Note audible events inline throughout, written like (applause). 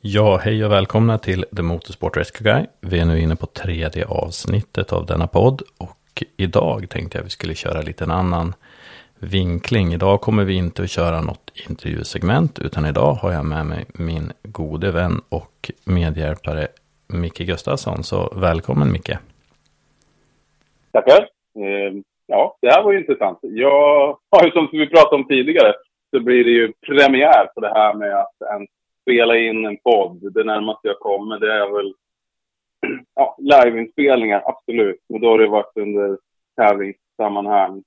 Ja, hej och välkomna till The Motorsport Rescue Guy. Vi är nu inne på tredje avsnittet av denna podd och idag tänkte jag vi skulle köra lite en annan vinkling. Idag kommer vi inte att köra något intervjusegment utan idag har jag med mig min gode vän och medhjälpare Micke Gustafsson. Så välkommen Micke. Tackar. Ehm, ja, det här var ju intressant. Jag har (laughs) ju som vi pratade om tidigare så blir det ju premiär på det här med att ens spela in en podd. Det närmaste jag kommer det är väl (clears throat) ja, liveinspelningar, absolut. Men då har det varit under tävlingssammanhang.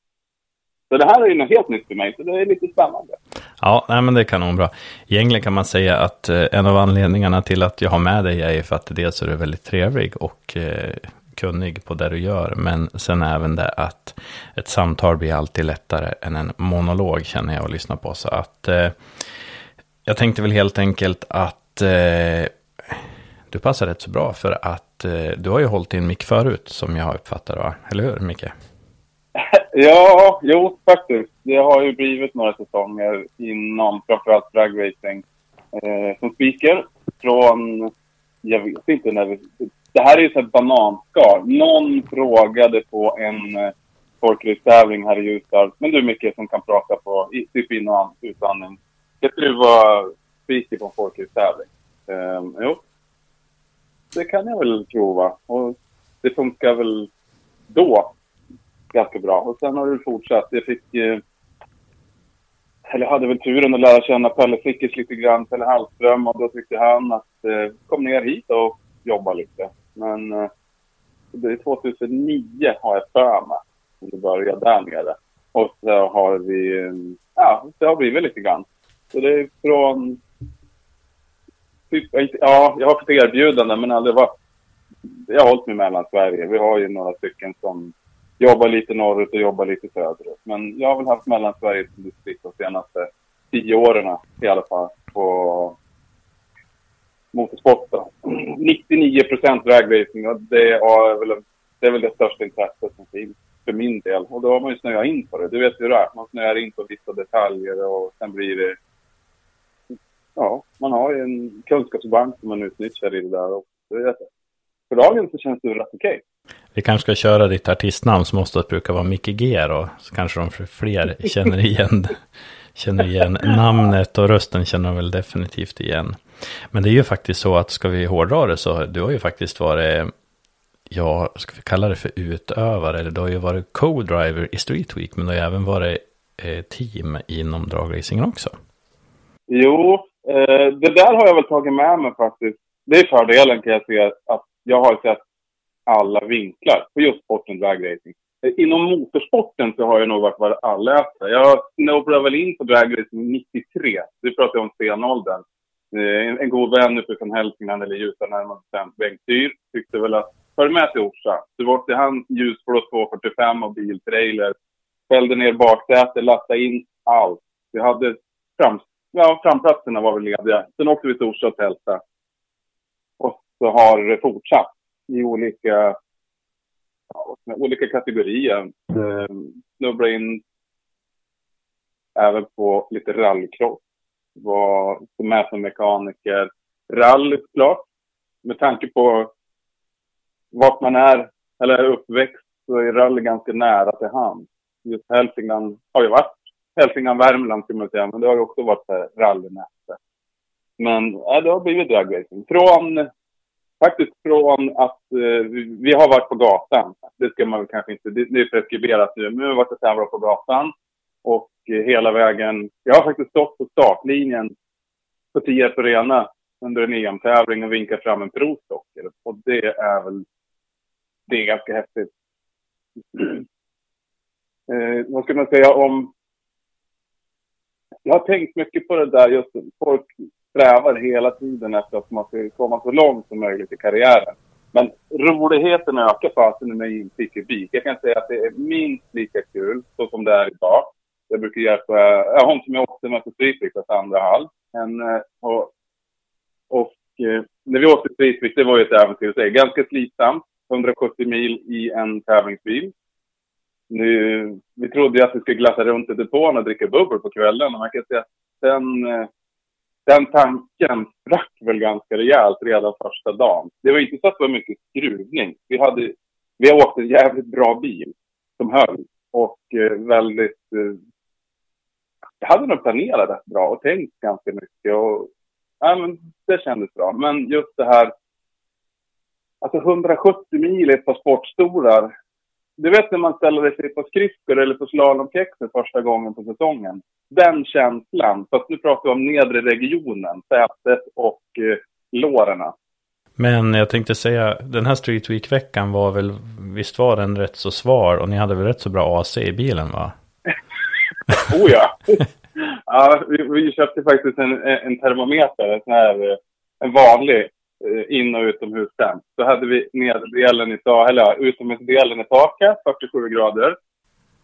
Så det här är ju något helt nytt för mig, så det är lite spännande. Ja, nej, men det är kanonbra. Egentligen kan man säga att eh, en av anledningarna till att jag har med dig är för att dels är du väldigt trevlig och eh, kunnig på det du gör. Men sen även det att ett samtal blir alltid lättare än en monolog känner jag att lyssna på. Så att eh, jag tänkte väl helt enkelt att eh, du passar rätt så bra för att eh, du har ju hållit i en mick förut som jag har uppfattat det, va? Eller hur Micke? (laughs) ja, jo faktiskt. Det har ju blivit några säsonger inom framförallt dragracing eh, som speaker. Från, jag vet inte när vi... Det här är ju så ett bananskal. Någon frågade på en eh, folkrace här i Ljusdal. Men du Micke som kan prata på typ innan utandning jag tror du var speaker på en folkracetävling. Um, ehm, jo, det kan jag väl prova. Och det funkar väl då ganska bra. Och sen har det fortsatt. Jag fick... Eh, eller jag hade väl turen att lära känna Pelle Frickers lite grann, Pelle Hallström. Och då tyckte han att eh, kom ner hit och jobba lite. Men eh, det är 2009 har jag för mig. Det började där nere. Och så har vi... Eh, ja, det har blivit lite grann. Så det är från... Typ, ja, jag har fått erbjudanden men aldrig varit... Jag har hållit mig mellan Sverige. Vi har ju några stycken som jobbar lite norrut och jobbar lite söderut. Men jag har väl haft mellan Sverige som distrikt de senaste tio åren i alla fall på motorsport. 99 (clears throat) procent dragracing och det är, väl, det är väl det största intresset som finns för min del. Och då har man ju snöat in på det. Du vet hur det är. Man snöar in på vissa detaljer och sen blir det ja, man har ju en kunskapsbank som man utnyttjar i det där. Och för dagen så känns det rätt okej. Okay. Vi kanske ska köra ditt artistnamn som måste brukar vara Micke G då. Så kanske de fler känner igen, känner igen (laughs) namnet och rösten känner de väl definitivt igen. Men det är ju faktiskt så att ska vi hårdra det så du har ju faktiskt varit, ja, ska vi kalla det för utövare, eller du har ju varit co-driver i Street Week, men du har ju även varit eh, team inom dragracingen också. Jo, Eh, det där har jag väl tagit med mig faktiskt. Det är fördelen kan jag säga att jag har sett alla vinklar på just sporten dragracing. Eh, inom motorsporten så har jag nog varit vad. Jag snubblade väl in på dragracing 93. Du pratar om stenåldern. Eh, en, en god vän uppifrån Hälsingland, eller Ljusdal närmare bestämt, Bengt Dyr, tyckte väl att följ med till Orsa. Så var han ljusblå 245 och biltrailer. Fällde ner baksätet, lastade in allt. Vi hade fram, ja, framplatserna var väl lediga. Sen åkte vi till Orsa och tältade. Och så har det fortsatt i olika, ja, olika kategorier. Mm. Snubbla in även på lite rallycross. Var med som mekaniker. Rally såklart. Med tanke på vart man är, eller är uppväxt, så är rally ganska nära till hand. Just Hälsingland har ju varit Hälsingland, Värmland skulle man säga, men det har ju också varit rallynäste. Men ja, det har blivit dragracing. Från, faktiskt från att eh, vi har varit på gatan. Det ska man väl kanske inte, det, det är preskriberat nu, men vi har varit och tävlat på gatan. Och eh, hela vägen, jag har faktiskt stått på startlinjen på Tierp Arena under en EM-tävling och vinkat fram en provstocker. Och det är väl, det är ganska häftigt. (clears throat) eh, vad ska man säga om jag har tänkt mycket på det där just folk strävar hela tiden efter att man ska komma så långt som möjligt i karriären. Men roligheten ökar fasen när inte i kubik. Jag kan säga att det är minst lika kul så som det är idag. Jag brukar hjälpa, ja, hon som jag åkte med på Streetweek andra halv. En, eh, och, och eh, när vi åkte Streetweek, det var ju ett äventyr. Det är ganska slitsamt. 170 mil i en tävlingsbil. Nu, vi trodde ju att vi skulle glassa runt i depån och dricka bubbel på kvällen. Och man kan säga att den... Eh, den tanken sprack väl ganska rejält redan första dagen. Det var inte så att det var mycket skruvning. Vi hade, vi åkte en jävligt bra bil som höll och eh, väldigt... Eh, jag hade nog planerat rätt bra och tänkt ganska mycket och ja, men det kändes bra. Men just det här, alltså 170 mil i ett par sportstolar. Du vet när man ställer sig på skridskor eller på slalomkex första gången på säsongen. Den känslan, fast nu pratar vi om nedre regionen, sätet och eh, lårena. Men jag tänkte säga, den här Street Week-veckan var väl, visst var den rätt så svar och ni hade väl rätt så bra AC i bilen va? (laughs) oh ja! ja vi, vi, köpte faktiskt en, en termometer, en, sån här, en vanlig eh, Eh, in och utomhustemp. Så hade vi nederdelen i, eller ja, utomhusdelen i taket, 47 grader.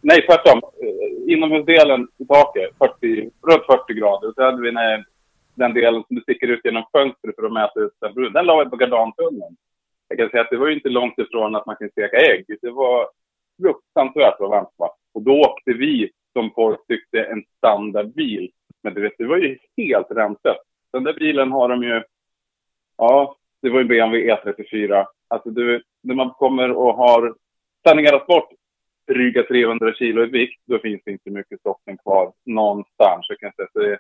Nej, tvärtom. Eh, inomhusdelen i taket, 40, runt 40 grader. Så hade vi nej, den delen som du sticker ut genom fönstret för att mäta ut temperaturen. Den la vi på gardantunneln. Jag kan säga att det var ju inte långt ifrån att man kan steka ägg. Det var fruktansvärt vad varmt var. Och då åkte vi, som folk tyckte, en standardbil. Men du vet, det var ju helt rensat. Den där bilen har de ju, ja, det var ju BMW E34. Alltså du, när man kommer och har Sanningarnas bort dryga 300 kilo i vikt, då finns det inte mycket stoppning kvar någonstans. Jag kan säga. Så det,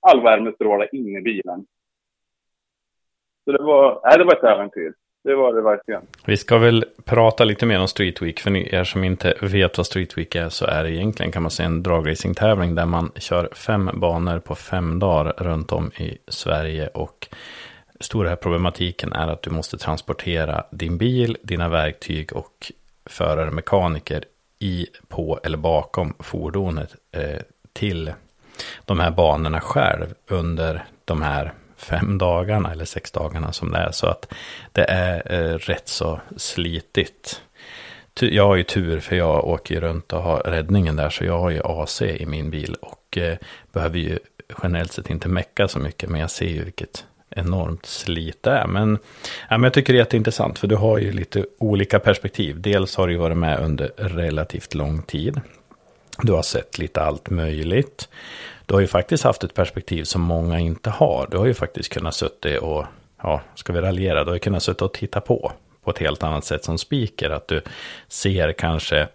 all värme strålar in i bilen. Så det var, nej, det var ett äventyr. Det var det verkligen. Vi ska väl prata lite mer om Street Week. För er som inte vet vad Street Week är så är det egentligen kan man säga en dragracingtävling där man kör fem banor på fem dagar runt om i Sverige. Och stora här problematiken är att du måste transportera din bil, dina verktyg och förare, mekaniker i, på eller bakom fordonet eh, till de här banorna själv under de här fem dagarna eller sex dagarna som det är. Så att det är eh, rätt så slitigt. Jag har ju tur för jag åker ju runt och har räddningen där så jag har ju AC i min bil och eh, behöver ju generellt sett inte mecka så mycket men jag ser ju vilket enormt slit det är. Men, ja, men jag tycker det är jätteintressant för du har ju lite olika perspektiv. Dels har du varit med under relativt lång tid. Du har sett lite allt möjligt. Du har ju faktiskt haft ett perspektiv som många inte har. Du har ju faktiskt kunnat sitta och, ja, ska vi raljera, du har ju kunnat sitta och titta på. På ett helt annat sätt som speaker. Att du ser kanske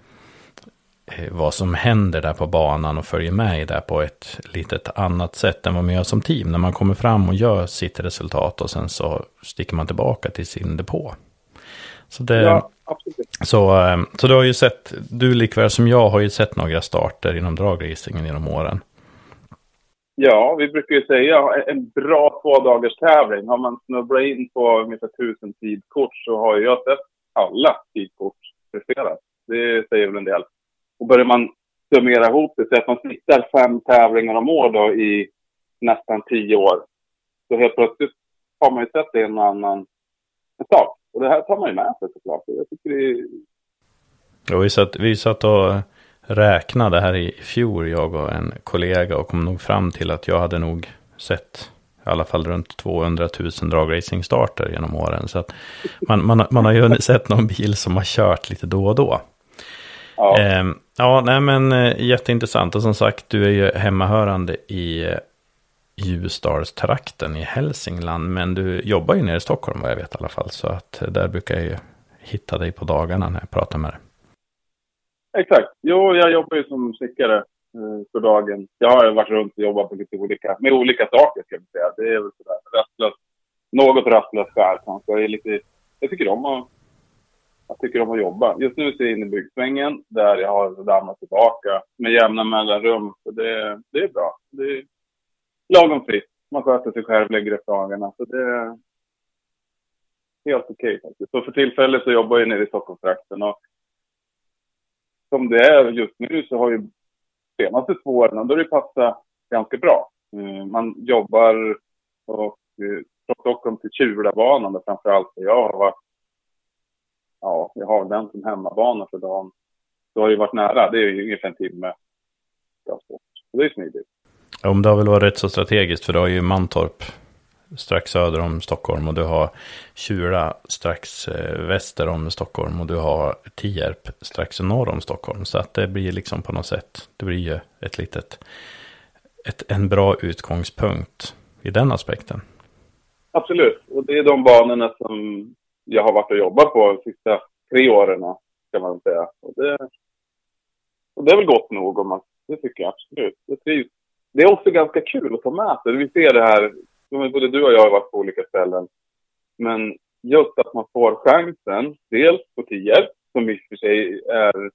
vad som händer där på banan och följer med i det på ett litet annat sätt än vad man gör som team. När man kommer fram och gör sitt resultat och sen så sticker man tillbaka till sin depå. Så det, ja. Så, eh, så du har ju sett, du likväl som jag har ju sett några starter inom dragracingen genom åren. Ja, vi brukar ju säga en bra två dagars tävling. Har man snubblat in på ungefär tusen tidkort så har jag sett alla tidkort presteras. Det säger väl en del. Och börjar man summera ihop det, så att man snittar fem tävlingar om år då i nästan tio år. Så helt plötsligt har man ju sett en och annan sak. Och det här tar man ju med sig såklart. Jag tycker det är... Ja, vi satt, vi satt och räknade här i fjol, jag och en kollega, och kom nog fram till att jag hade nog sett i alla fall runt 200 000 dragracingstarter genom åren. Så att man, man, man har ju (laughs) sett någon bil som har kört lite då och då. Ja, eh, ja nej men eh, jätteintressant. Och som sagt, du är ju hemmahörande i eh, Ljusdalstrakten i Hälsingland. Men du jobbar ju nere i Stockholm vad jag vet i alla fall. Så att där brukar jag ju hitta dig på dagarna när jag pratar med dig. Exakt. Jo, jag jobbar ju som snickare eh, för dagen. Jag har varit runt och jobbat med lite olika, med olika saker ska vi säga. Det är väl sådär rastlöst, något rastlöst där kanske. Jag, är lite, jag tycker om att jag tycker om att jobba. Just nu är jag inne i byggsvängen där jag har dammat tillbaka med jämna mellanrum. Så det, det är bra. Det är lagom fritt. Man sköter sig själv, lägger upp dagarna. Så det är helt okej okay, faktiskt. Så för tillfället så jobbar jag nere i Stockholmstrakten. Och som det är just nu så har ju senaste två åren, då har det passat ganska bra. Eh, man jobbar och eh, från Stockholm till Tjulabanan där framförallt där jag har varit, ja, jag har den som hemmabana för dagen. Det har ju varit nära, det är ju ungefär en timme transport. Så det är smidigt. Ja, men det har väl varit rätt så strategiskt för du har ju Mantorp strax söder om Stockholm och du har Tjura strax eh, väster om Stockholm och du har Tierp strax norr om Stockholm. Så att det blir liksom på något sätt, det blir ju ett litet, ett, en bra utgångspunkt i den aspekten. Absolut, och det är de banorna som jag har varit och jobbat på de sista tre åren, kan man säga. Och det, och det är väl gott nog om man, det tycker jag absolut. Det, det är också ganska kul att ta med sig. Vi ser det här, både du och jag har varit på olika ställen. Men just att man får chansen, dels på Tierp, som i och för sig är,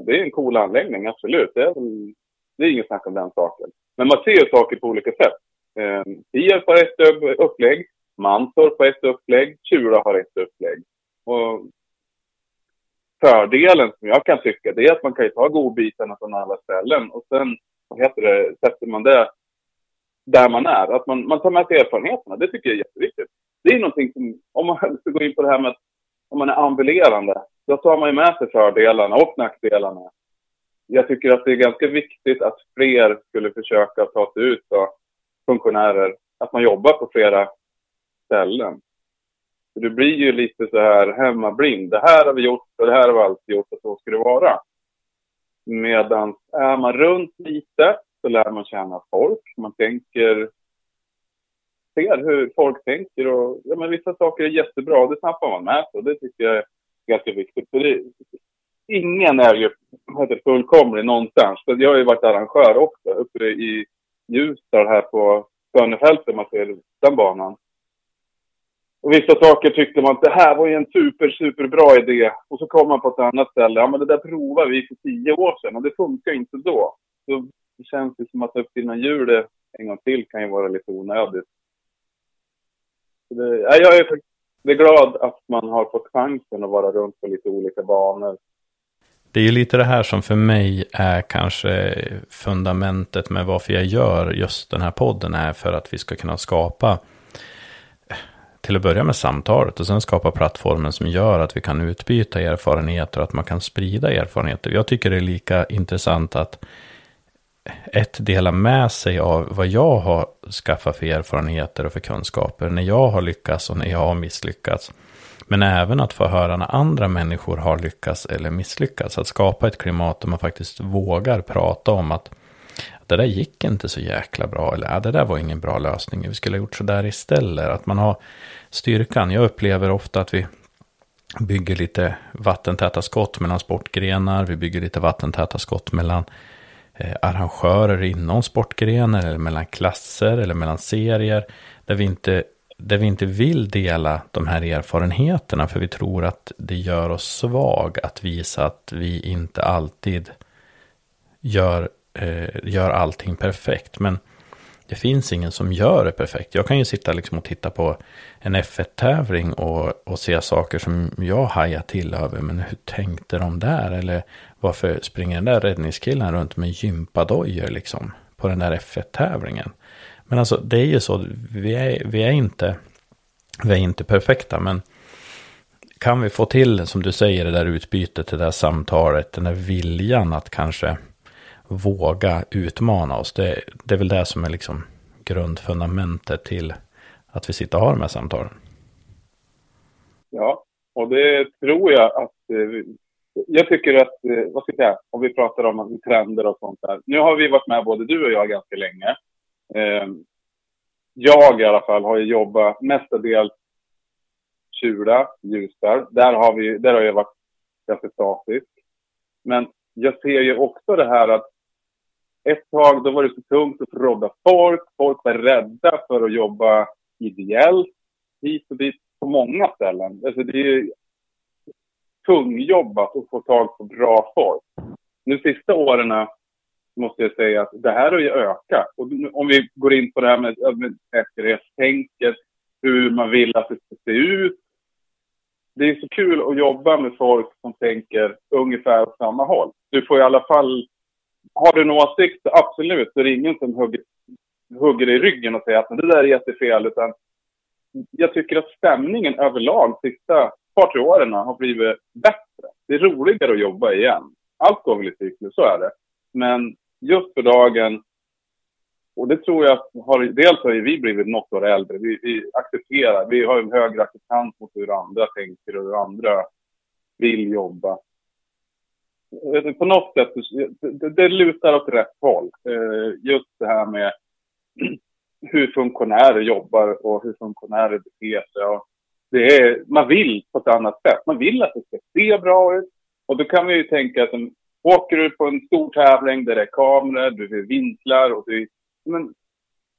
det är en cool anläggning, absolut. Det är, det är inget snack om den saken. Men man ser ju saker på olika sätt. Eh, Tierp har ett upplägg, Mantorp har ett upplägg, Tjura har ett upplägg. Och fördelen som jag kan tycka, det är att man kan ju ta godbitarna från alla ställen och sen, vad heter det, sätter man det där man är. Att man, man tar med sig erfarenheterna, det tycker jag är jätteviktigt. Det är någonting som, om man (laughs) ska gå in på det här med att om man är ambulerande, då tar man ju med sig fördelarna och nackdelarna. Jag tycker att det är ganska viktigt att fler skulle försöka ta sig ut, då, funktionärer, att man jobbar på flera ställen. Så du blir ju lite så här hemmablind. Det här har vi gjort och det här har vi alltid gjort och så ska det vara. Medan är man runt lite så lär man känna folk. Man tänker, ser hur folk tänker och ja, men vissa saker är jättebra. Det snappar man med sig och det tycker jag är ganska viktigt. För det, ingen är ju heter, fullkomlig någonstans. För jag har ju varit arrangör också uppe i Ljusdal här på Skönefältet, man ser den banan. Och vissa saker tyckte man att det här var ju en super, super bra idé. Och så kom man på ett annat ställe. Ja, men det där provade vi för tio år sedan och det funkar inte då. Så det känns ju som att uppfinna hjulet en gång till kan ju vara lite onödigt. Det, ja, jag är, jag är glad att man har fått chansen att vara runt på lite olika banor. Det är ju lite det här som för mig är kanske fundamentet med varför jag gör just den här podden är för att vi ska kunna skapa till att börja med samtalet och sen skapa plattformen som gör att vi kan utbyta erfarenheter och att man kan sprida erfarenheter. Jag tycker det är lika intressant att ett dela med sig av vad jag har skaffat för erfarenheter och för kunskaper när jag har lyckats och när jag har misslyckats. Men även att få höra när andra människor har lyckats eller misslyckats. Att skapa ett klimat där man faktiskt vågar prata om att det där gick inte så jäkla bra. Eller ja, det där var ingen bra lösning. Vi skulle ha gjort så där istället. Att man har styrkan. Jag upplever ofta att vi bygger lite vattentäta skott mellan sportgrenar. Vi bygger lite vattentäta skott mellan eh, arrangörer inom sportgrenar. Eller mellan klasser eller mellan serier. Där vi inte där vi inte vill dela de här erfarenheterna för vi tror att det gör oss svag att visa att vi inte alltid gör eh, gör allting perfekt. Men det finns ingen som gör det perfekt. Jag kan ju sitta liksom och titta på en F1-tävling och, och se saker som jag hajar till över. Men hur tänkte de där? Eller varför springer den där räddningskillen runt med gympadojor liksom på den där F1-tävlingen? Men alltså det är ju så, vi är, vi är, inte, vi är inte perfekta. Men kan vi få till, som du säger, det där utbytet, det där samtalet, den där viljan att kanske våga utmana oss. Det, det är väl det som är liksom grundfundamentet till att vi sitter och har de här samtalen. Ja, och det tror jag att... Eh, jag tycker att, eh, vad ska jag säga, om vi pratar om trender och sånt där. Nu har vi varit med både du och jag ganska länge. Ehm, jag i alla fall har ju jobbat mestadels Kjula, Ljusdal. Där har, vi, där har jag varit ganska statisk. Men jag ser ju också det här att ett tag då var det så tungt att rodda folk. Folk var rädda för att jobba ideellt hit och dit på många ställen. Alltså det är ju tungjobbat att få tag på bra folk. Nu sista åren måste jag säga att det här har ju ökat. Och om vi går in på det här med, med säkerhetstänket, hur man vill att det ska se ut. Det är så kul att jobba med folk som tänker ungefär åt samma håll. Du får i alla fall har du en åsikt, absolut, så är det ingen som hugger, hugger i ryggen och säger att det där är jättefel. Utan jag tycker att stämningen överlag sista par, tre åren har blivit bättre. Det är roligare att jobba igen. Allt går väl i cykler, så är det. Men just för dagen, och det tror jag har, dels har vi blivit något år äldre. Vi, vi accepterar, vi har en högre acceptans mot hur andra tänker och hur andra vill jobba Eh, på något sätt, det, det lutar åt rätt håll. Eh, just det här med (clears throat) hur funktionärer jobbar och hur funktionärer beter sig. Och det är, man vill på ett annat sätt. Man vill att det ska se bra ut. Och då kan vi ju tänka att om, åker du på en stor tävling där det är kameror, du är vinklar och du, men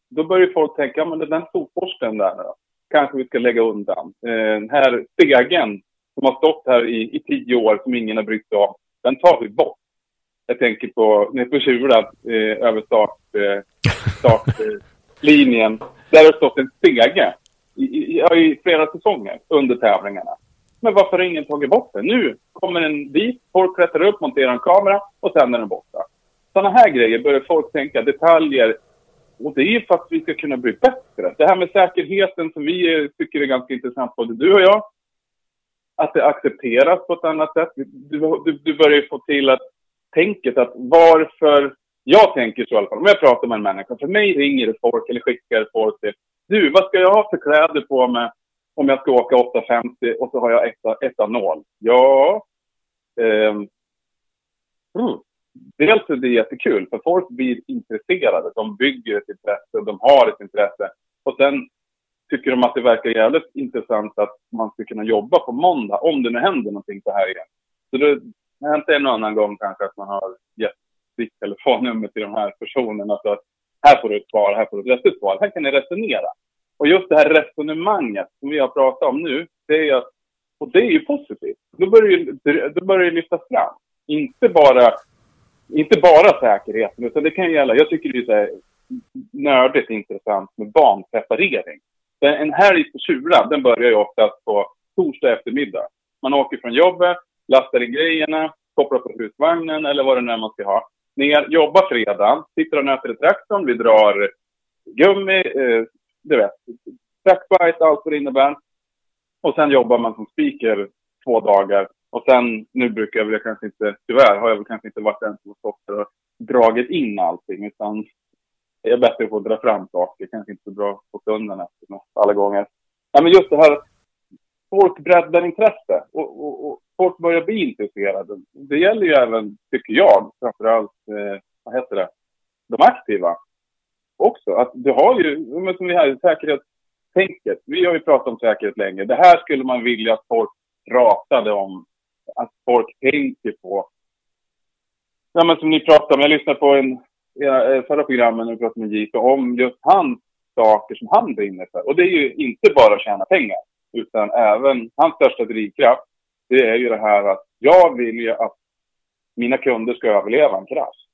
då börjar folk tänka, ja men den sopborsten där då, kanske vi ska lägga undan. Eh, den här stegen som har stått här i, i tio år som ingen har brytt sig om, den tar vi bort. Jag tänker på, ni på Tjura, eh, över startlinjen. eh, startlinjen, eh, där har det stått en stege i, i, i flera säsonger under tävlingarna. Men varför har ingen tagit bort den? Nu kommer den dit, folk klättrar upp, monterar en kamera och sen är den borta. Sådana här grejer börjar folk tänka, detaljer. Och det är ju för att vi ska kunna bli bättre. Det här med säkerheten som vi eh, tycker är ganska intressant, både du och jag. Att det accepteras på ett annat sätt. Du, du, du börjar få till att tänket att varför... Jag tänker så i alla fall, om jag pratar med en människa. För mig ringer det folk eller skickar folk till du, vad ska jag ha för kläder på mig om jag ska åka 850 och så har jag 1,0? Ja, eh, mm. dels är det jättekul för folk blir intresserade. De bygger ett intresse, de har ett intresse. Och sen tycker de att det verkar jävligt intressant att man ska kunna jobba på måndag om det nu händer någonting så här igen. Så det har hänt en annan gång kanske att man har gett sitt telefonnummer till de här personerna. Så att här får du ett svar, här får du ett rätt svar. Här kan ni resonera. Och just det här resonemanget som vi har pratat om nu, det är att, och det är ju positivt. Då börjar det, då börjar lyftas fram. Inte bara, inte bara säkerheten, utan det kan gälla, jag tycker det är så här nördigt intressant med barnpreparering. Eh, en helg på Tjura, den börjar ju oftast på torsdag eftermiddag. Man åker från jobbet, lastar in grejerna, kopplar på husvagnen eller vad det nu är man ska ha. Ner, jobbar fredag, sitter och nöter i traktorn, vi drar gummi, eh, du vet, trackbite, allt vad det innebär. Och sen jobbar man som speaker två dagar. Och sen, nu brukar jag väl kanske inte, tyvärr har jag väl kanske inte varit den som har stått och dragit in allting. Utan jag är bättre på att dra fram saker, kanske inte så bra på stunden alla gånger. Ja, men just det här, folk breddar intresse och, och, och, folk börjar bli intresserade. Det gäller ju även, tycker jag, framförallt, eh, vad heter det, de aktiva också. Att du har ju, men som vi har, säkerhetstänket. Vi har ju pratat om säkerhet länge. Det här skulle man vilja att folk pratade om. Att folk tänker på. Ja, men som ni pratade om, jag lyssnade på en, ja, eh, förra programmet när vi pratade med JP om just hans saker som han brinner för. Och det är ju inte bara att tjäna pengar, utan även hans största drivkraft, det är ju det här att jag vill ju att mina kunder ska överleva en krasch.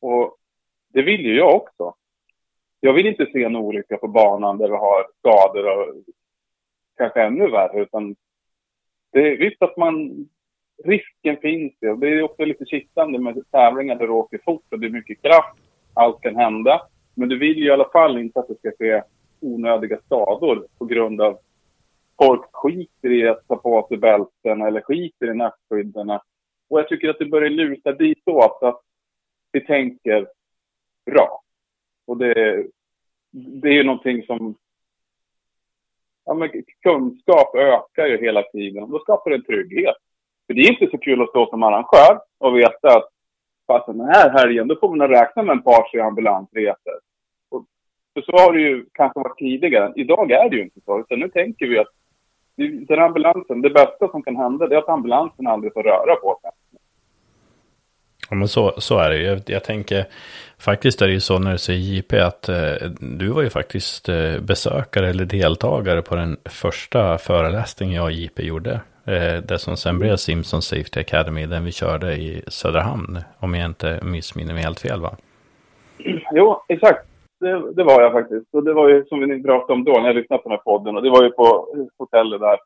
Och det vill ju jag också jag vill inte se en olycka på banan där vi har skador och kanske ännu värre. Utan det är visst att man, risken finns ju. Det är också lite kittlande med tävlingar där du åker fort och det är mycket kraft. Allt kan hända. Men du vill ju i alla fall inte att det ska ske onödiga skador på grund av folk skiter i att ta på sig bälten eller skiter i nackskydden. Och jag tycker att det börjar luta ditåt att vi tänker bra. Och det, det är ju någonting som... Ja, men kunskap ökar ju hela tiden och då skapar det en trygghet. För det är inte så kul att stå som arrangör och veta att fast den här helgen, då får man räkna med en par, tre ambulansresor. Och, för så har det ju kanske varit tidigare. Idag är det ju inte så, utan nu tänker vi att den ambulansen, det bästa som kan hända, det är att ambulansen aldrig får röra på sig. Ja, men så, så är det ju. Jag, jag, tänker, faktiskt är det ju så när du säger JP att eh, du var ju faktiskt eh, besökare eller deltagare på den första föreläsningen jag och JP gjorde. Eh, det som sen blev Simpson Safety Academy, den vi körde i Söderhamn, om jag inte missminner mig helt fel va? Jo, exakt. Det, det, var jag faktiskt. Och det var ju som vi pratade om då när jag lyssnade på den här podden. Och det var ju på hotellet där.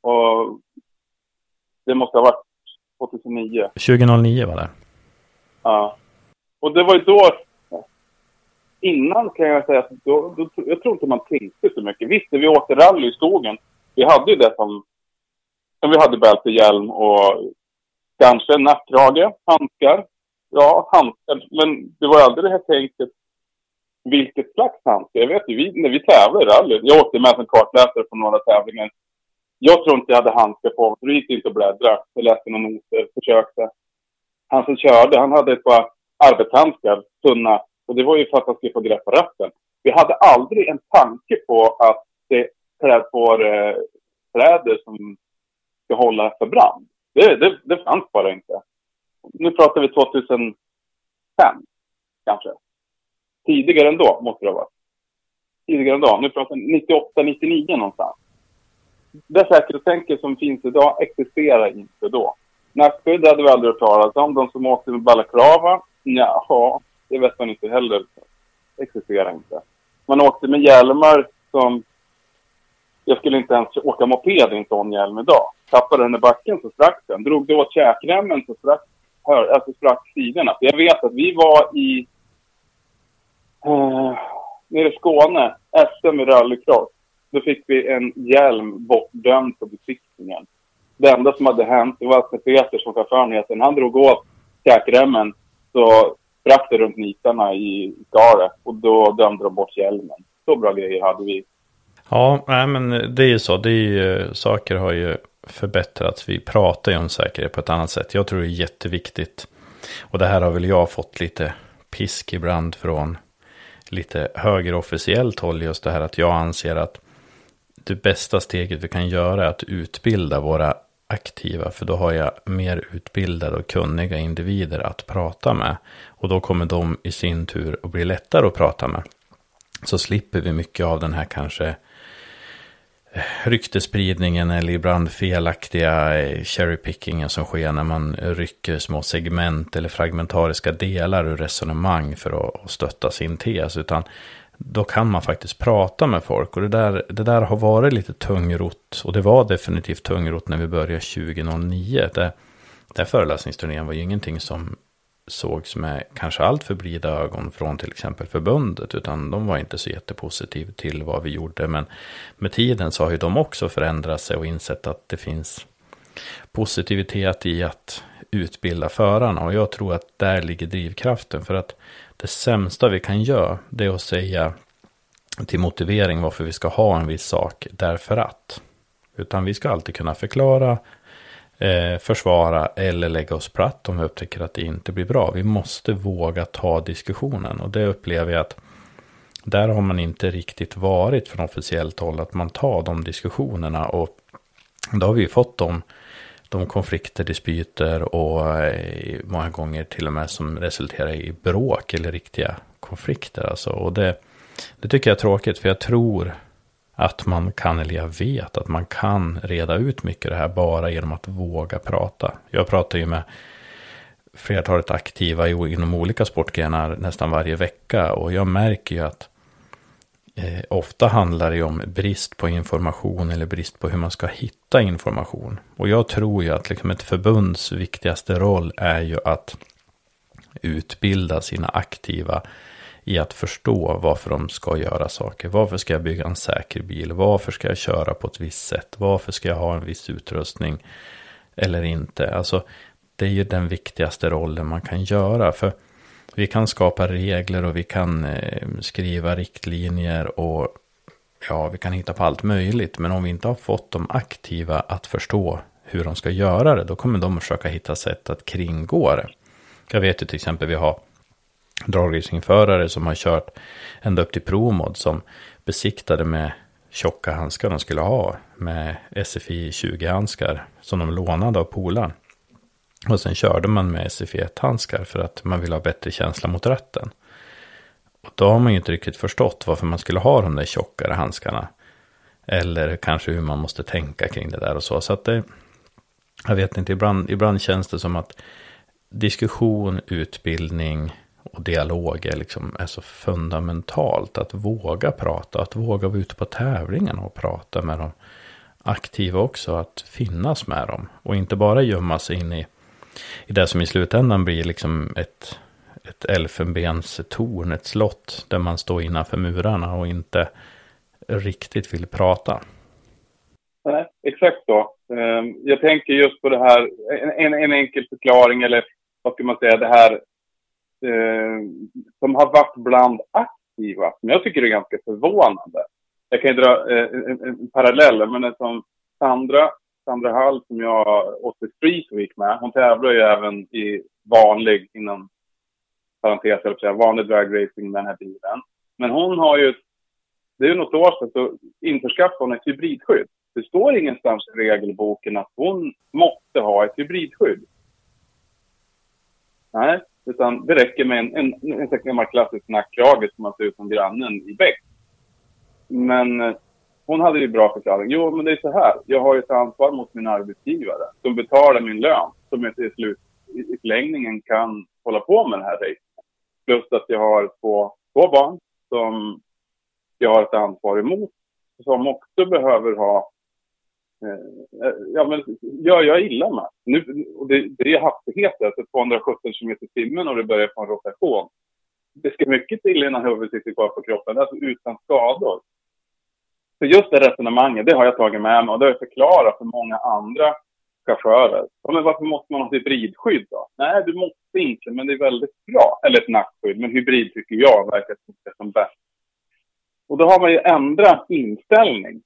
Och det måste ha varit 2009. 2009 var det. Ja. Och det var ju då, innan kan jag säga att då, då, jag tror inte man tänkte så mycket. Visst, vi åkte rally i skogen, vi hade ju det som, men vi hade bälte, hjälm och kanske nackkrage, handskar. Ja, handskar, men det var aldrig det här tänket vilket slags handskar. Jag vet ju, vi, när vi tävlade i rally, jag åkte med som kartläsare på några tävlingar. Jag tror inte jag hade handskar på mig, för det gick inte att bläddra. Jag läste några noter, försökte han som körde, han hade ett par arbetshandskar, tunna. Och det var ju för att han skulle få grepp på ratten. Vi hade aldrig en tanke på att det får eh, träder som ska hålla för brand. Det, det, det fanns bara inte. Nu pratar vi 2005, kanske. Tidigare ändå, måste det ha varit. Tidigare ändå. Nu pratar vi 98, 99 någonstans. Det säkerhetstänket som finns idag existerar inte då. Nackskydd hade vi aldrig hört talas om. De som åkte med balaklava, ja, det vet man inte heller. Det existerar inte. Man åkte med hjälmar som... Jag skulle inte ens åka moped i en sån hjälm idag. Tappade den i backen så sprack den. Drog det åt käkremmen så sprack, alltså sprack sidorna. Jag vet att vi var i... Eh, nere i Skåne, SM i rallycross. Då fick vi en hjälm bortdömd på besiktningen. Det enda som hade hänt, det var att Peter som chauffören heter, han drog åt käkremmen så sprack det runt nitarna i skaret och då dömde de bort hjälmen. Så bra grejer hade vi. Ja, nej, men det är ju så. Det är ju, saker har ju förbättrats. Vi pratar ju om säkerhet på ett annat sätt. Jag tror det är jätteviktigt. Och det här har väl jag fått lite pisk ibland från lite högerofficiellt håll. Just det här att jag anser att det bästa steget vi kan göra är att utbilda våra aktiva. För då har jag mer utbildade och kunniga individer att prata med. Och då kommer de i sin tur att bli lättare att prata med. Så slipper vi mycket av den här kanske eh, ryktespridningen eller ibland felaktiga eh, cherrypickingen som sker när man rycker små segment eller fragmentariska delar ur resonemang för att stötta sin tes. Utan då kan man faktiskt prata med folk. Och det där, det där har varit lite tungrot. Och det var definitivt tungrot när vi började 2009. Det, den föreläsningsturnén var ju ingenting som sågs med kanske allt för blida ögon från till exempel förbundet. Utan de var inte så jättepositiva till vad vi gjorde. Men med tiden så har ju de också förändrat sig och insett att det finns positivitet i att utbilda förarna. Och jag tror att där ligger drivkraften. För att det sämsta vi kan göra, det är att säga till motivering varför vi ska ha en viss sak därför att. Utan vi ska alltid kunna förklara, eh, försvara eller lägga oss platt om vi upptäcker att det inte blir bra. Vi måste våga ta diskussionen och det upplever jag att där har man inte riktigt varit från officiellt håll att man tar de diskussionerna och då har vi fått dem de konflikter, dispyter och eh, många gånger till och med som resulterar i bråk eller riktiga konflikter. Alltså. Och det, det tycker jag är tråkigt för jag tror att man kan, eller jag vet att man kan reda ut mycket av det här bara genom att våga prata. Jag pratar ju med flertalet aktiva inom olika sportgrenar nästan varje vecka och jag märker ju att Eh, ofta handlar det om brist på information eller brist på hur man ska hitta information. Och jag tror ju att liksom ett förbunds viktigaste roll är ju att utbilda sina aktiva i att förstå varför de ska göra saker. Varför ska jag bygga en säker bil? Varför ska jag köra på ett visst sätt? Varför ska jag ha en viss utrustning eller inte? Alltså, det är ju den viktigaste rollen man kan göra. För vi kan skapa regler och vi kan eh, skriva riktlinjer och ja, vi kan hitta på allt möjligt. Men om vi inte har fått de aktiva att förstå hur de ska göra det, då kommer de att försöka hitta sätt att kringgå det. Jag vet ju till exempel, vi har dragracingförare som har kört ända upp till ProMod som besiktade med tjocka handskar de skulle ha med SFI 20-handskar som de lånade av polaren. Och sen körde man med SFI1-handskar för att man ville ha bättre känsla mot ratten. Och då har man ju inte riktigt förstått varför man skulle ha de där tjockare handskarna. Eller kanske hur man måste tänka kring det där och så. Så att det, jag vet inte, ibland, ibland känns det som att diskussion, utbildning och dialog är, liksom, är så fundamentalt. Att våga prata, att våga vara ute på tävlingarna och prata med de aktiva också. Att finnas med dem och inte bara gömma sig in i i det som i slutändan blir liksom ett, ett elfenbenstorn, ett slott där man står innanför murarna och inte riktigt vill prata. Nej, exakt så. Ehm, jag tänker just på det här, en, en enkel förklaring eller vad ska man säga, det här eh, som har varit bland aktiva, som jag tycker är ganska förvånande. Jag kan ju dra eh, en, en parallell, men som Sandra Sandra Hall som jag åkte Street Week med, hon tävlar ju även i vanlig, inom parentes, jag säga, vanlig dragracing med den här bilen. Men hon har ju, det är ju något år sedan, så införskaffade hon ett hybridskydd. Det står ingenstans i regelboken att hon måste ha ett hybridskydd. Nej, utan det räcker med en, en, en, en gammal klassisk nackkrage som man ser ut som grannen i Bäck. Men eh, hon hade ju bra förklaring. Jo, men det är så här. Jag har ju ett ansvar mot min arbetsgivare som betalar min lön. Som i, slut, i, i förlängningen kan hålla på med det här racet. Plus att jag har två, två barn som jag har ett ansvar emot. Som också behöver ha Eh, ja, men gör jag illa mig? Nu, och det, det är hastigheter, alltså 217 km i timmen och det börjar på en rotation. Det ska mycket till innan huvudet sitter kvar på kroppen, alltså utan skador. Så just det resonemanget, det har jag tagit med mig och det har jag förklarat för många andra chaufförer. Ja, men varför måste man ha hybridskydd då? Nej, du måste inte, men det är väldigt bra. Eller ett nackskydd, men hybrid tycker jag verkar som bäst. Och då har man ju ändrat inställning.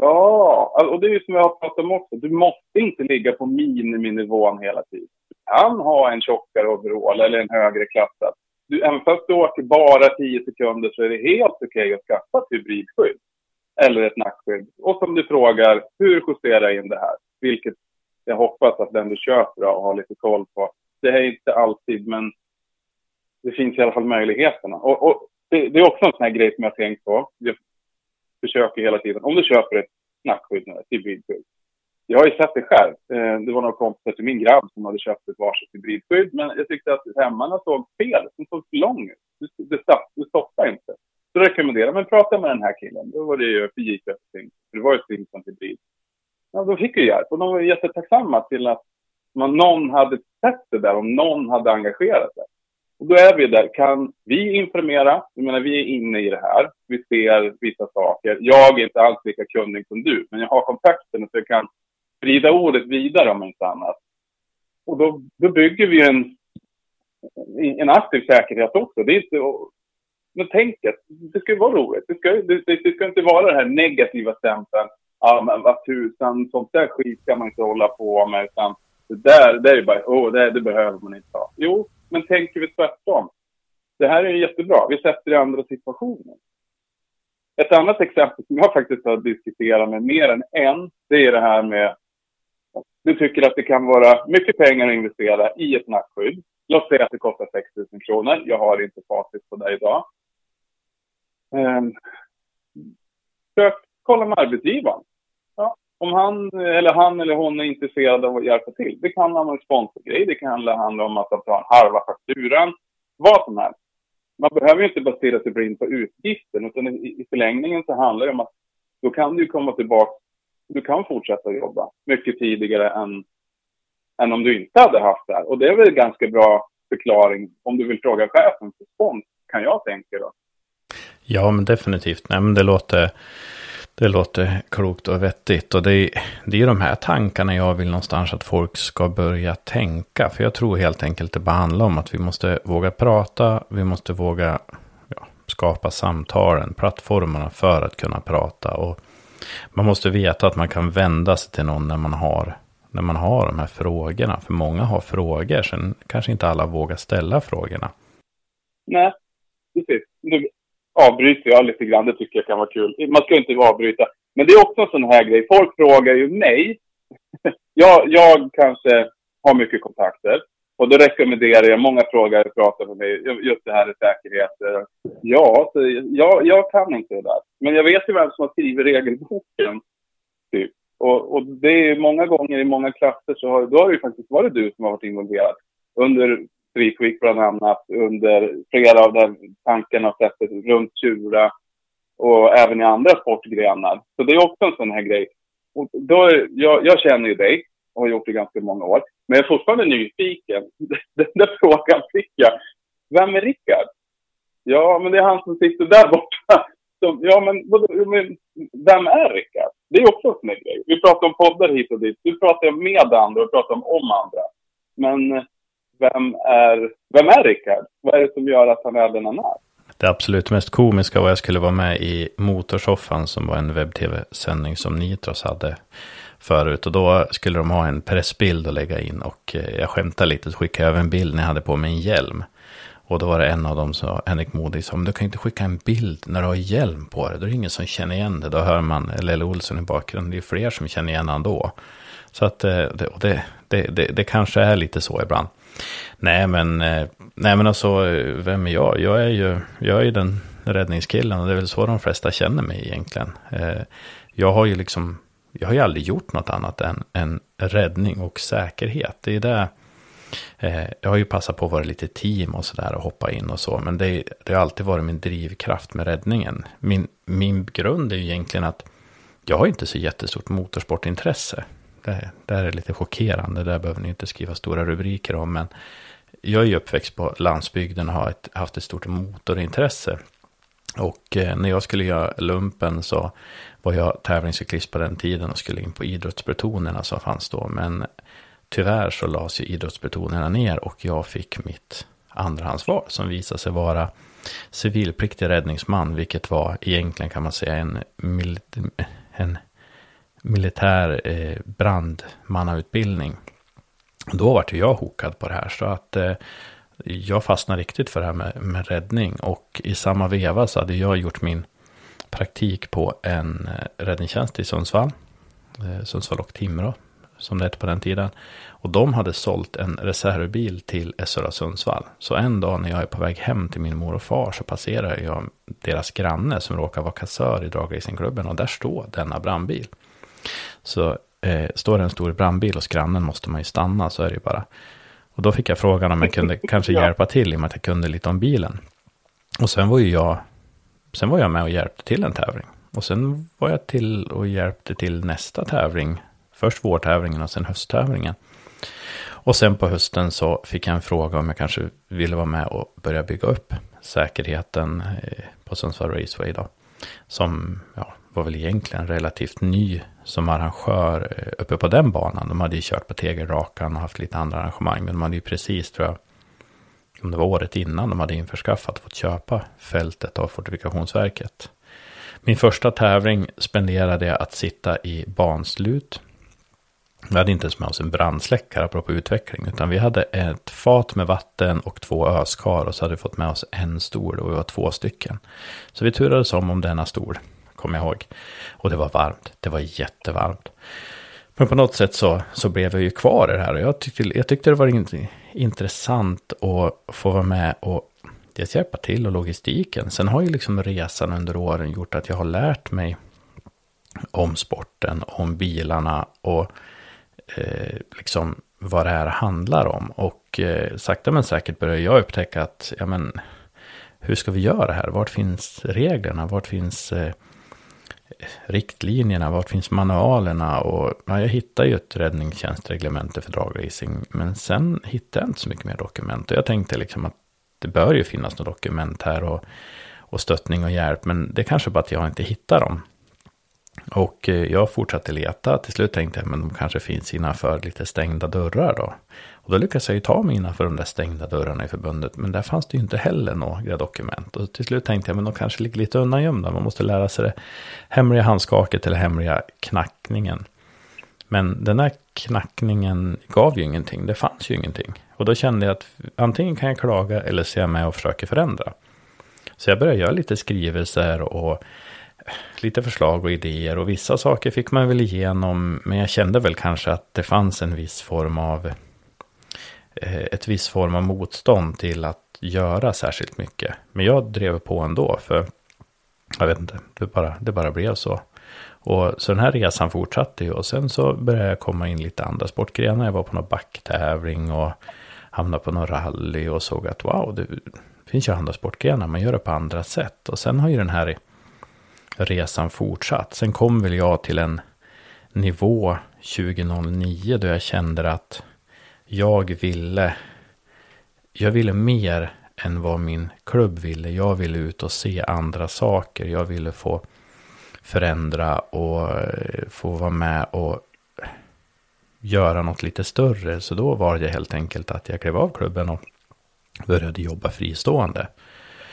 Ja, alltså, och det är ju som jag har pratat om också. Du måste inte ligga på miniminivån hela tiden. Du kan ha en tjockare overall eller en högre klassad. Du, även fast du åker bara 10 sekunder så är det helt okej okay att skaffa ett hybridskydd eller ett nackskydd. Och som du frågar, hur justerar jag in det här? Vilket jag hoppas att den du köper och har lite koll på. Det är inte alltid, men det finns i alla fall möjligheterna. Och, och det, det, är också en sån här grej som jag har tänkt på. Försöker hela tiden. Om du köper ett nackskydd nu, ett hybridskydd. Jag har ju sett det själv. Eh, det var några kompisar till min grabb som hade köpt ett varsitt hybridskydd. Men jag tyckte att hemmarna såg fel. De såg för lång ut. Det, det, det stoppade inte. Så rekommenderade men prata med den här killen. Då var det ju för J-Köping. Det var ju Simpson hybrid. Ja, då fick vi hjälp och de var jättetacksamma till att man, någon hade sett det där och någon hade engagerat sig. Och då är vi där. Kan vi informera? Jag menar, vi är inne i det här. Vi ser vissa saker. Jag är inte alls lika kunnig som du, men jag har kontakten så jag kan sprida ordet vidare om inte annat. Och då, då bygger vi en, en aktiv säkerhet också. Det är inte, men att det ska ju vara roligt. Det ska, det, det ska inte vara den här negativa stämpeln. Ja, men vad tusan, sånt där skit ska man inte hålla på med. Utan det där, det är ju bara, åh, det, det behöver man inte ha. Jo, men tänker vi tvärtom. Det här är jättebra. Vi sätter i andra situationer. Ett annat exempel som jag faktiskt har diskuterat med mer än en, det är det här med du tycker att det kan vara mycket pengar att investera i ett nackskydd. Låt säga att det kostar 6 000 kronor. Jag har inte facit på det idag. Ehm, um, sök, kolla med arbetsgivaren. Om han eller, han eller hon är intresserad av att hjälpa till. Det kan handla om en sponsorgrej, det kan handla om att ta en halva fakturan, vad som helst. Man behöver ju inte basera sig blind på utgiften, utan i, i förlängningen så handlar det om att då kan du komma tillbaka, du kan fortsätta jobba mycket tidigare än, än om du inte hade haft det här. Och det är väl en ganska bra förklaring om du vill fråga chefen för spons, kan jag tänka då. Ja, men definitivt. Nej, men det låter, det låter klokt och vettigt. Och det är, det är de här tankarna jag vill någonstans att folk ska börja tänka. För jag tror helt enkelt det bara handlar om att vi måste våga prata. Vi måste våga ja, skapa samtalen, plattformarna för att kunna prata. Och man måste veta att man kan vända sig till någon när man har när man har de här frågorna. För många har frågor, sen kanske inte alla vågar ställa frågorna. Nej, precis avbryter jag lite grann. Det tycker jag kan vara kul. Man ska inte avbryta. Men det är också en sån här grej. Folk frågar ju mig. (laughs) jag, jag kanske har mycket kontakter. Och då rekommenderar jag, många frågare pratar med mig, just det här med säkerhet. Ja, så jag, jag kan inte det där. Men jag vet ju vem som har skrivit regelboken. Typ. Och, och det är många gånger i många klasser så har, då har det ju faktiskt varit du som har varit involverad. Under Street bland annat under flera av de tankarna och sättet runt Tjura och även i andra sportgrenar. Så det är också en sån här grej. Och då, jag, jag känner ju dig och har gjort det ganska många år. Men jag är fortfarande nyfiken. (laughs) Den där frågan fick jag. Vem är Rickard? Ja, men det är han som sitter där borta. (laughs) Så, ja, men, men vem är Rickard? Det är också en sån här grej. Vi pratar om poddar hit och dit. Du pratar med andra och pratar om, om andra. Men eh, vem är, vem är Rickard? Vad är det som gör att han är den han är? Det absolut mest komiska var att jag skulle vara med i Motorsoffan som var en webb-tv-sändning som Nitros hade förut. Och då skulle de ha en pressbild att lägga in och jag skämtade lite och skickade över en bild när jag hade på mig en hjälm. Och då var det en av dem, som, Henrik Modig, som du kan inte skicka en bild när du har hjälm på dig. Då är det ingen som känner igen det. Då hör man Lelle Olsson i bakgrunden. Det är fler som känner igen honom då. Så att det, det, det, det, det kanske är lite så ibland. Nej men, eh, nej men alltså, vem är jag? Jag är ju, jag är ju den räddningskillen och det är väl så de flesta känner mig egentligen. Eh, jag har ju liksom, jag har ju aldrig gjort något annat än, än räddning och säkerhet. Det är det, eh, jag har ju passat på att vara lite team och sådär och hoppa in och så, men det, det har alltid varit min drivkraft med räddningen. Min, min grund är ju egentligen att jag har inte så jättestort motorsportintresse. Det, det är lite chockerande, det där behöver ni inte skriva stora rubriker om, men jag är ju uppväxt på landsbygden och har ett, haft ett stort motorintresse. Och eh, när jag skulle göra lumpen så var jag tävlingscyklist på den tiden och skulle in på idrottsplutonerna som fanns då. Men tyvärr så lades ju idrottsplutonerna ner och jag fick mitt andrahandsval som visade sig vara civilpliktig räddningsman, vilket var egentligen kan man säga en, en militär eh, brandmannautbildning. Då vart jag hokad på det här. Så att eh, jag fastnade riktigt för det här med, med räddning. Och i samma veva så hade jag gjort min praktik på en eh, räddningstjänst i Sundsvall. Eh, Sundsvall och Timrå, som det hette på den tiden. Och de hade sålt en reservbil till SRA Sundsvall. Så en dag när jag är på väg hem till min mor och far så passerar jag deras granne som råkar vara kassör i dragracingklubben. Och där står denna brandbil. Så eh, står det en stor brandbil hos grannen måste man ju stanna, så är det ju bara. Och då fick jag frågan om jag kunde (laughs) kanske hjälpa till i och med att jag kunde lite om bilen. Och sen var ju jag, sen var jag med och hjälpte till en tävling. Och sen var jag till och hjälpte till nästa tävling. Först vårtävlingen och sen hösttävlingen. Och sen på hösten så fick jag en fråga om jag kanske ville vara med och börja bygga upp säkerheten eh, på Sundsvall Raceway då. Som ja, var väl egentligen relativt ny som arrangör eh, uppe på den banan. De hade ju kört på Tegelrakan och haft lite andra arrangemang. Men de hade ju precis, tror jag, om det var året innan de hade införskaffat och fått köpa fältet av Fortifikationsverket. Min första tävling spenderade jag att sitta i banslut. Vi hade inte ens med oss en brandsläckare apropå utveckling. Utan vi hade ett fat med vatten och två öskar. Och så hade vi fått med oss en stol och vi var två stycken. Så vi turades om om denna stol kommer jag ihåg. Och det var varmt, det var jättevarmt. Men på något sätt så, så blev jag ju kvar i det här. Och jag tyckte, jag tyckte det var intressant att få vara med och dels hjälpa till och logistiken. Sen har ju liksom resan under åren gjort att jag har lärt mig om sporten, om bilarna och eh, liksom vad det här handlar om. Och eh, sakta men säkert börjar jag upptäcka att, ja men, hur ska vi göra här? Vart finns reglerna? Vart finns eh, riktlinjerna, vart finns manualerna och ja, jag hittade ju ett räddningstjänstreglemente för dragracing. Men sen hittade jag inte så mycket mer dokument och jag tänkte liksom att det bör ju finnas något dokument här och, och stöttning och hjälp. Men det är kanske bara att jag inte hittar dem. Och eh, jag fortsatte leta. Till slut tänkte jag, men de kanske finns innanför lite stängda dörrar då. Och då lyckades jag ju ta mig innanför de där stängda dörrarna i förbundet. Men där fanns det ju inte heller några dokument. Och till slut tänkte jag, men de kanske ligger lite undangömda. Man måste lära sig det hemliga handskaket eller hemliga knackningen. Men den här knackningen gav ju ingenting. Det fanns ju ingenting. Och då kände jag att antingen kan jag klaga eller så är jag med och försöker förändra. Så jag började göra lite skrivelser och lite förslag och idéer. Och vissa saker fick man väl igenom. Men jag kände väl kanske att det fanns en viss form av Eh, ett viss form av motstånd till att göra särskilt mycket. Men jag drev på ändå, för jag vet inte, det bara, det bara blev så. Och så den här resan fortsatte ju och sen så började jag komma in lite andra sportgrenar. Jag var på någon backtävling och hamnade på någon rally och såg att wow, det finns ju andra sportgrenar, man gör det på andra sätt. Och sen har ju den här resan fortsatt. Sen kom väl jag till en nivå 2009 då jag kände att jag ville, jag ville mer än vad min klubb ville. Jag ville ut och se andra saker. Jag ville få förändra och eh, få vara med och göra något lite större. Så då var det helt enkelt att jag klev av klubben och började jobba fristående.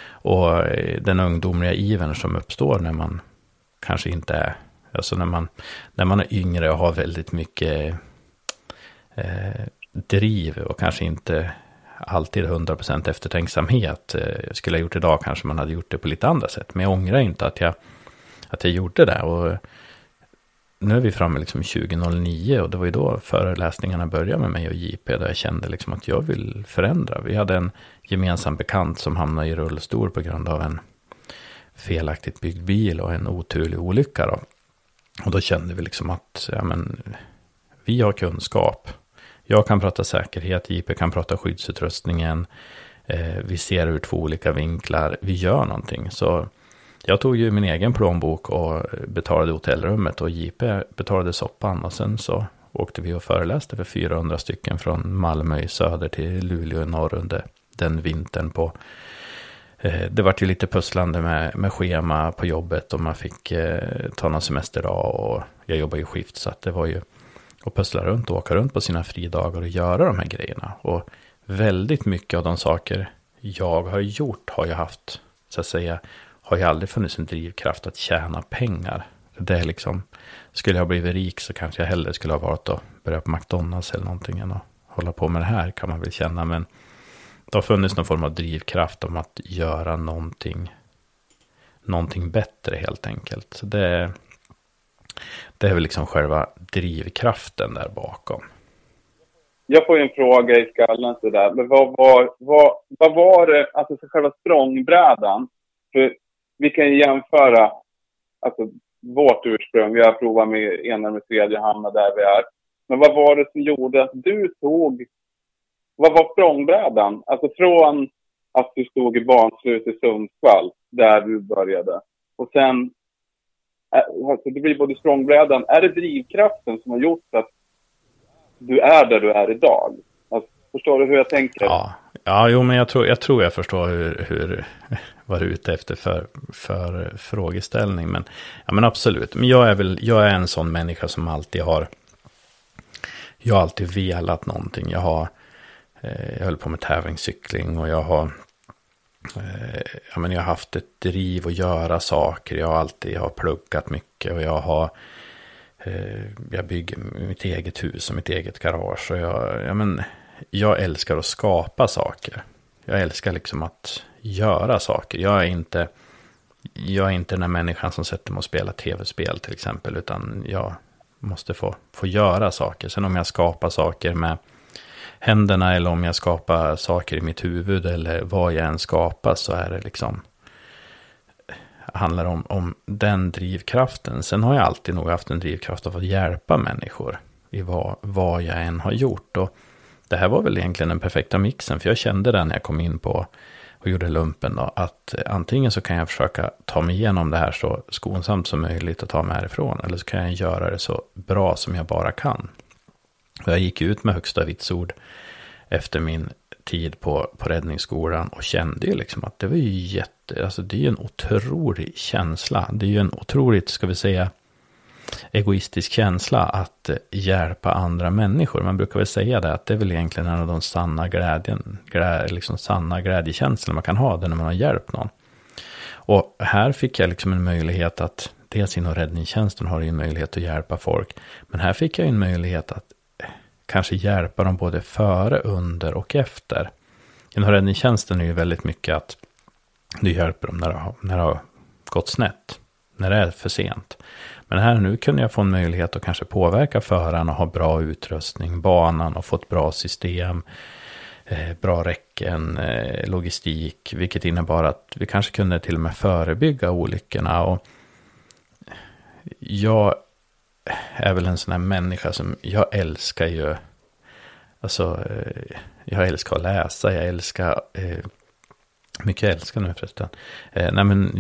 Och eh, den ungdomliga ivern som uppstår när man kanske inte är, alltså när man, när man är yngre och har väldigt mycket eh, driv och kanske inte alltid 100% eftertänksamhet. Eh, skulle jag gjort idag kanske man hade gjort det på lite andra sätt. Men jag ångrar inte att jag, att jag gjorde det. Och nu är vi framme liksom 2009 och det var ju då föreläsningarna började med mig och JP. Där jag kände liksom att jag vill förändra. Vi hade en gemensam bekant som hamnade i rullstol på grund av en felaktigt byggd bil och en oturlig olycka. Då. Och då kände vi liksom att ja, men, vi har kunskap. Jag kan prata säkerhet, JP kan prata skyddsutrustningen. Eh, vi ser ur två olika vinklar. Vi gör någonting. Så jag tog ju min egen plånbok och betalade hotellrummet och JP betalade soppan. Och sen så åkte vi och föreläste för 400 stycken från Malmö i söder till Luleå i norr under den vintern på eh, det var ju lite pusslande med, med schema på jobbet och man fick eh, ta någon semesterdag och jag jobbar ju skift så att det var ju och pussla runt och åka runt på sina fridagar och göra de här grejerna. Och väldigt mycket av de saker jag har gjort har jag haft, så att säga, har ju aldrig funnits en drivkraft att tjäna pengar. Det är liksom, skulle jag blivit rik så kanske jag hellre skulle ha varit och börjat på McDonalds eller någonting än att hålla på med det här kan man väl känna. Men det har funnits någon form av drivkraft om att göra någonting, någonting bättre helt enkelt. Så det, det är väl liksom själva drivkraften där bakom. Jag får ju en fråga i skallen sådär, men vad var, vad, vad var det, alltså själva språngbrädan? För vi kan ju jämföra, alltså vårt ursprung, vi har provat med ena med tredje hamna där vi är. Men vad var det som gjorde att du tog, vad var språngbrädan? Alltså från att du stod i barnslut i Sundsvall, där du började. Och sen Äh, alltså det blir både språngbrädan. Är det drivkraften som har gjort att du är där du är idag? Alltså, förstår du hur jag tänker? Ja, ja jo, men jag tror jag, tror jag förstår hur, hur, (laughs) vad du är ute efter för, för frågeställning. Men, ja, men absolut, men jag är, väl, jag är en sån människa som alltid har, jag har alltid velat någonting. Jag har, eh, jag höll på med tävlingscykling och jag har Eh, ja, men jag har haft ett driv att göra saker. Jag har alltid jag har pluggat mycket och jag har eh, jag bygger mitt eget hus och mitt eget garage. Och jag, ja, men, jag älskar att skapa saker. Jag älskar liksom att göra saker. Jag är inte, jag är inte den här människan som sätter mig och spelar tv-spel till exempel. Utan jag måste få, få göra saker. Sen om jag skapar saker med händerna eller om jag skapar saker i mitt huvud eller vad jag än skapar så är det liksom handlar om, om den drivkraften. Sen har jag alltid nog haft en drivkraft av att hjälpa människor i vad, vad jag än har gjort. Och det här var väl egentligen den perfekta mixen, för jag kände det när jag kom in på och gjorde lumpen då, att antingen så kan jag försöka ta mig igenom det här så skonsamt som möjligt och ta mig härifrån, eller så kan jag göra det så bra som jag bara kan. Jag gick ut med högsta vitsord efter min tid på, på räddningsskolan och kände ju liksom att det var ju jätte, alltså det är ju en otrolig känsla. Det är ju en otroligt, ska vi säga, egoistisk känsla att hjälpa andra människor. Man brukar väl säga det, att det är väl egentligen en av de sanna glädjen, glä, liksom sanna glädjekänslor man kan ha, det när man har hjälpt någon. Och här fick jag liksom en möjlighet att, dels inom räddningstjänsten har du en möjlighet att hjälpa folk, men här fick jag en möjlighet att kanske hjälpa dem både före, under och efter. Inom räddningstjänsten är ju väldigt mycket att du hjälper dem när det, har, när det har gått snett, när det är för sent. Men här nu kunde jag få en möjlighet att kanske påverka föraren och ha bra utrustning, banan och få ett bra system, eh, bra räcken, eh, logistik, vilket innebar att vi kanske kunde till och med förebygga olyckorna. Och jag är väl en sån här människa som, jag älskar ju, alltså, eh, jag älskar att läsa, jag älskar, eh, mycket jag älskar nu förresten. Eh, nej men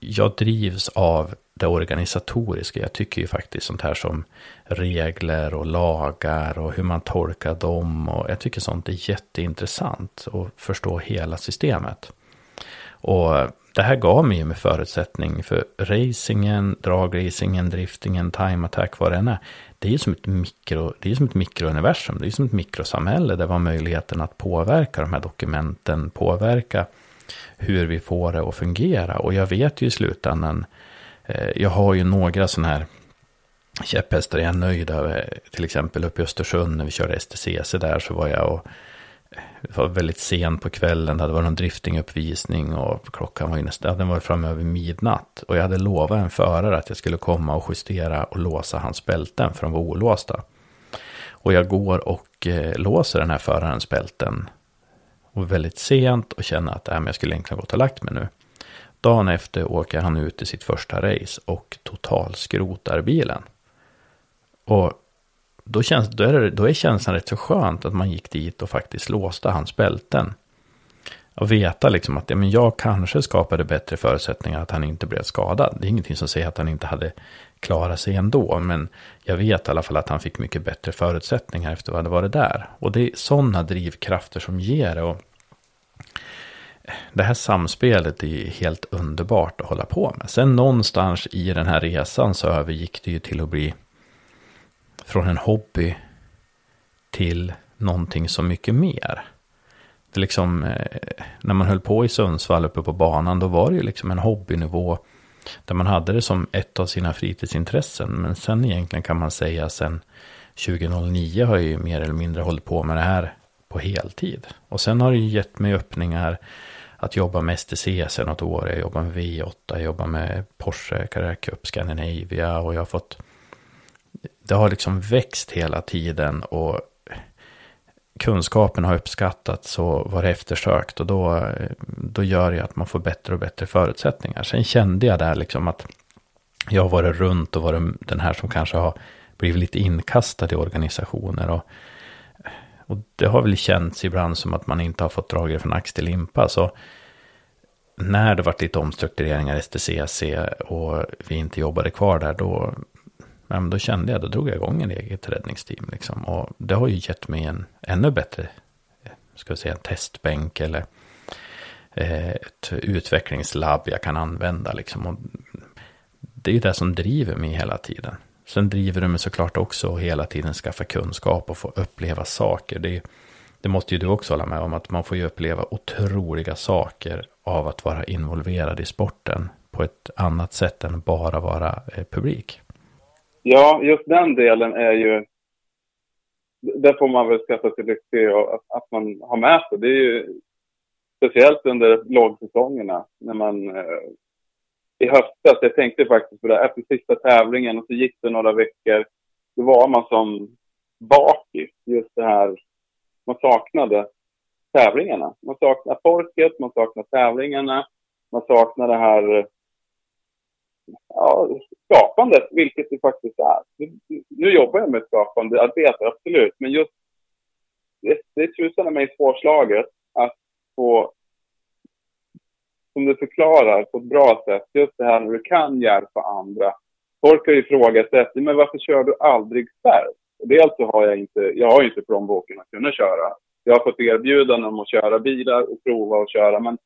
jag drivs av det organisatoriska. Jag tycker ju faktiskt sånt här som regler och lagar och hur man tolkar dem. Och jag tycker sånt är jätteintressant att förstå hela systemet. Och det här gav mig ju med förutsättning för racingen, dragracingen, driftingen, time attack, vad det än är. Det är ju som ett, mikro, det är som ett mikrouniversum, det är som ett mikrosamhälle där var möjligheten att påverka de här dokumenten, påverka hur vi får det att fungera. Och jag vet ju i slutändan, eh, jag har ju några sådana här käpphästar jag är nöjd över. Till exempel uppe i Östersund när vi körde STCC där så var jag och det var väldigt sent på kvällen, det hade varit någon driftinguppvisning och klockan var ju nästan, den var framme över midnatt. Och jag hade lovat en förare att jag skulle komma och justera och låsa hans bälten för de var olåsta. Och jag går och eh, låser den här förarens bälten. Och väldigt sent och känner att äh, jag skulle egentligen gått och lagt mig nu. Dagen efter åker han ut i sitt första race och totalskrotar bilen. Och då, känns, då, är det, då är känslan rätt så skönt att man gick dit och faktiskt låste hans bälten. Och veta liksom att ja, men jag kanske skapade bättre förutsättningar att han inte blev skadad. Det är ingenting som säger att han inte hade klarat sig ändå. Men jag vet i alla fall att han fick mycket bättre förutsättningar efter vad det varit där. Och det är sådana drivkrafter som ger det. Och det här samspelet är helt underbart att hålla på med. Sen någonstans i den här resan så övergick det ju till att bli från en hobby till någonting så mycket mer. Det liksom, eh, när man höll på i Sundsvall uppe på banan, då var det ju liksom en hobbynivå där man hade det som ett av sina fritidsintressen. Men sen egentligen kan man säga sen 2009 har jag ju mer eller mindre hållit på med det här på heltid. Och sen har det ju gett mig öppningar att jobba med STC sen något år. Jag jobbar med V8, jag jobbar med Porsche Carrera Cup Scandinavia och jag har fått det har liksom växt hela tiden och kunskapen har uppskattats och varit eftersökt och då, då gör det att man får bättre och bättre förutsättningar. Sen kände jag där liksom att jag har varit runt och varit den här som kanske har blivit lite inkastad i organisationer och, och det har väl känts ibland som att man inte har fått drag från ax till limpa. Så när det varit lite omstruktureringar i STCC och vi inte jobbade kvar där, då men då kände jag, då drog jag igång en eget räddningsteam. Liksom. Och det har ju gett mig en ännu bättre, eh, ska vi säga, en testbänk eller eh, ett utvecklingslabb jag kan använda. Liksom. Och det är ju det som driver mig hela tiden. Sen driver det mig såklart också att hela tiden skaffa kunskap och få uppleva saker. Det, det måste ju du också hålla med om, att man får ju uppleva otroliga saker av att vara involverad i sporten på ett annat sätt än bara vara eh, publik. Ja, just den delen är ju... Där får man väl skratta sig lycklig och att, att man har med sig. Det är ju speciellt under lågsäsongerna när man... Eh, I höstas, jag tänkte faktiskt på det, efter sista tävlingen och så gick det några veckor. Då var man som bakis, just det här. Man saknade tävlingarna. Man saknade folket, man saknade tävlingarna. Man saknade det här ja, skapandet, vilket det faktiskt är. Nu jobbar jag med skapande arbete, absolut, men just det, det är tusan mig svårslaget att få, som du förklarar på ett bra sätt, just det här när du kan hjälpa andra. Folk har ju ifrågasatt, men varför kör du aldrig själv? Dels så har jag inte, jag har inte plånboken att kunna köra. Jag har fått erbjudanden om att köra bilar och prova att köra, men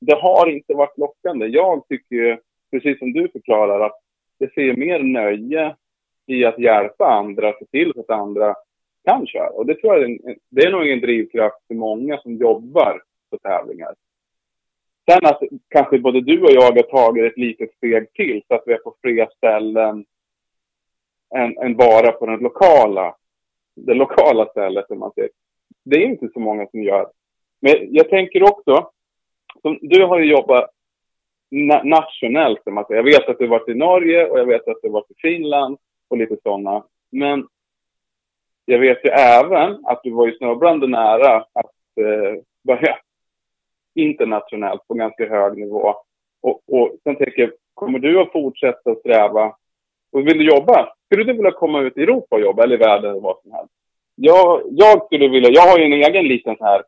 det har inte varit lockande. Jag tycker ju precis som du förklarar, att det ser mer nöje i att hjälpa andra, se till så att andra kan köra. Och det tror jag är, en, det är nog en drivkraft för många som jobbar på tävlingar. Sen att kanske både du och jag har tagit ett litet steg till så att vi är på fler ställen än, än bara på den lokala, det lokala stället som man säger. Det är inte så många som gör. Men jag tänker också, som, du har ju jobbat na nationellt. Jag vet att du varit i Norge och jag vet att du varit i Finland och lite sådana. Men jag vet ju även att du var ju snubblande nära att eh, börja internationellt på ganska hög nivå. Och, och sen tänker jag, kommer du att fortsätta sträva? Och vill du jobba? Skulle du vilja komma ut i Europa och jobba eller i världen eller vad som helst? Jag, jag skulle vilja, jag har ju en egen liten så här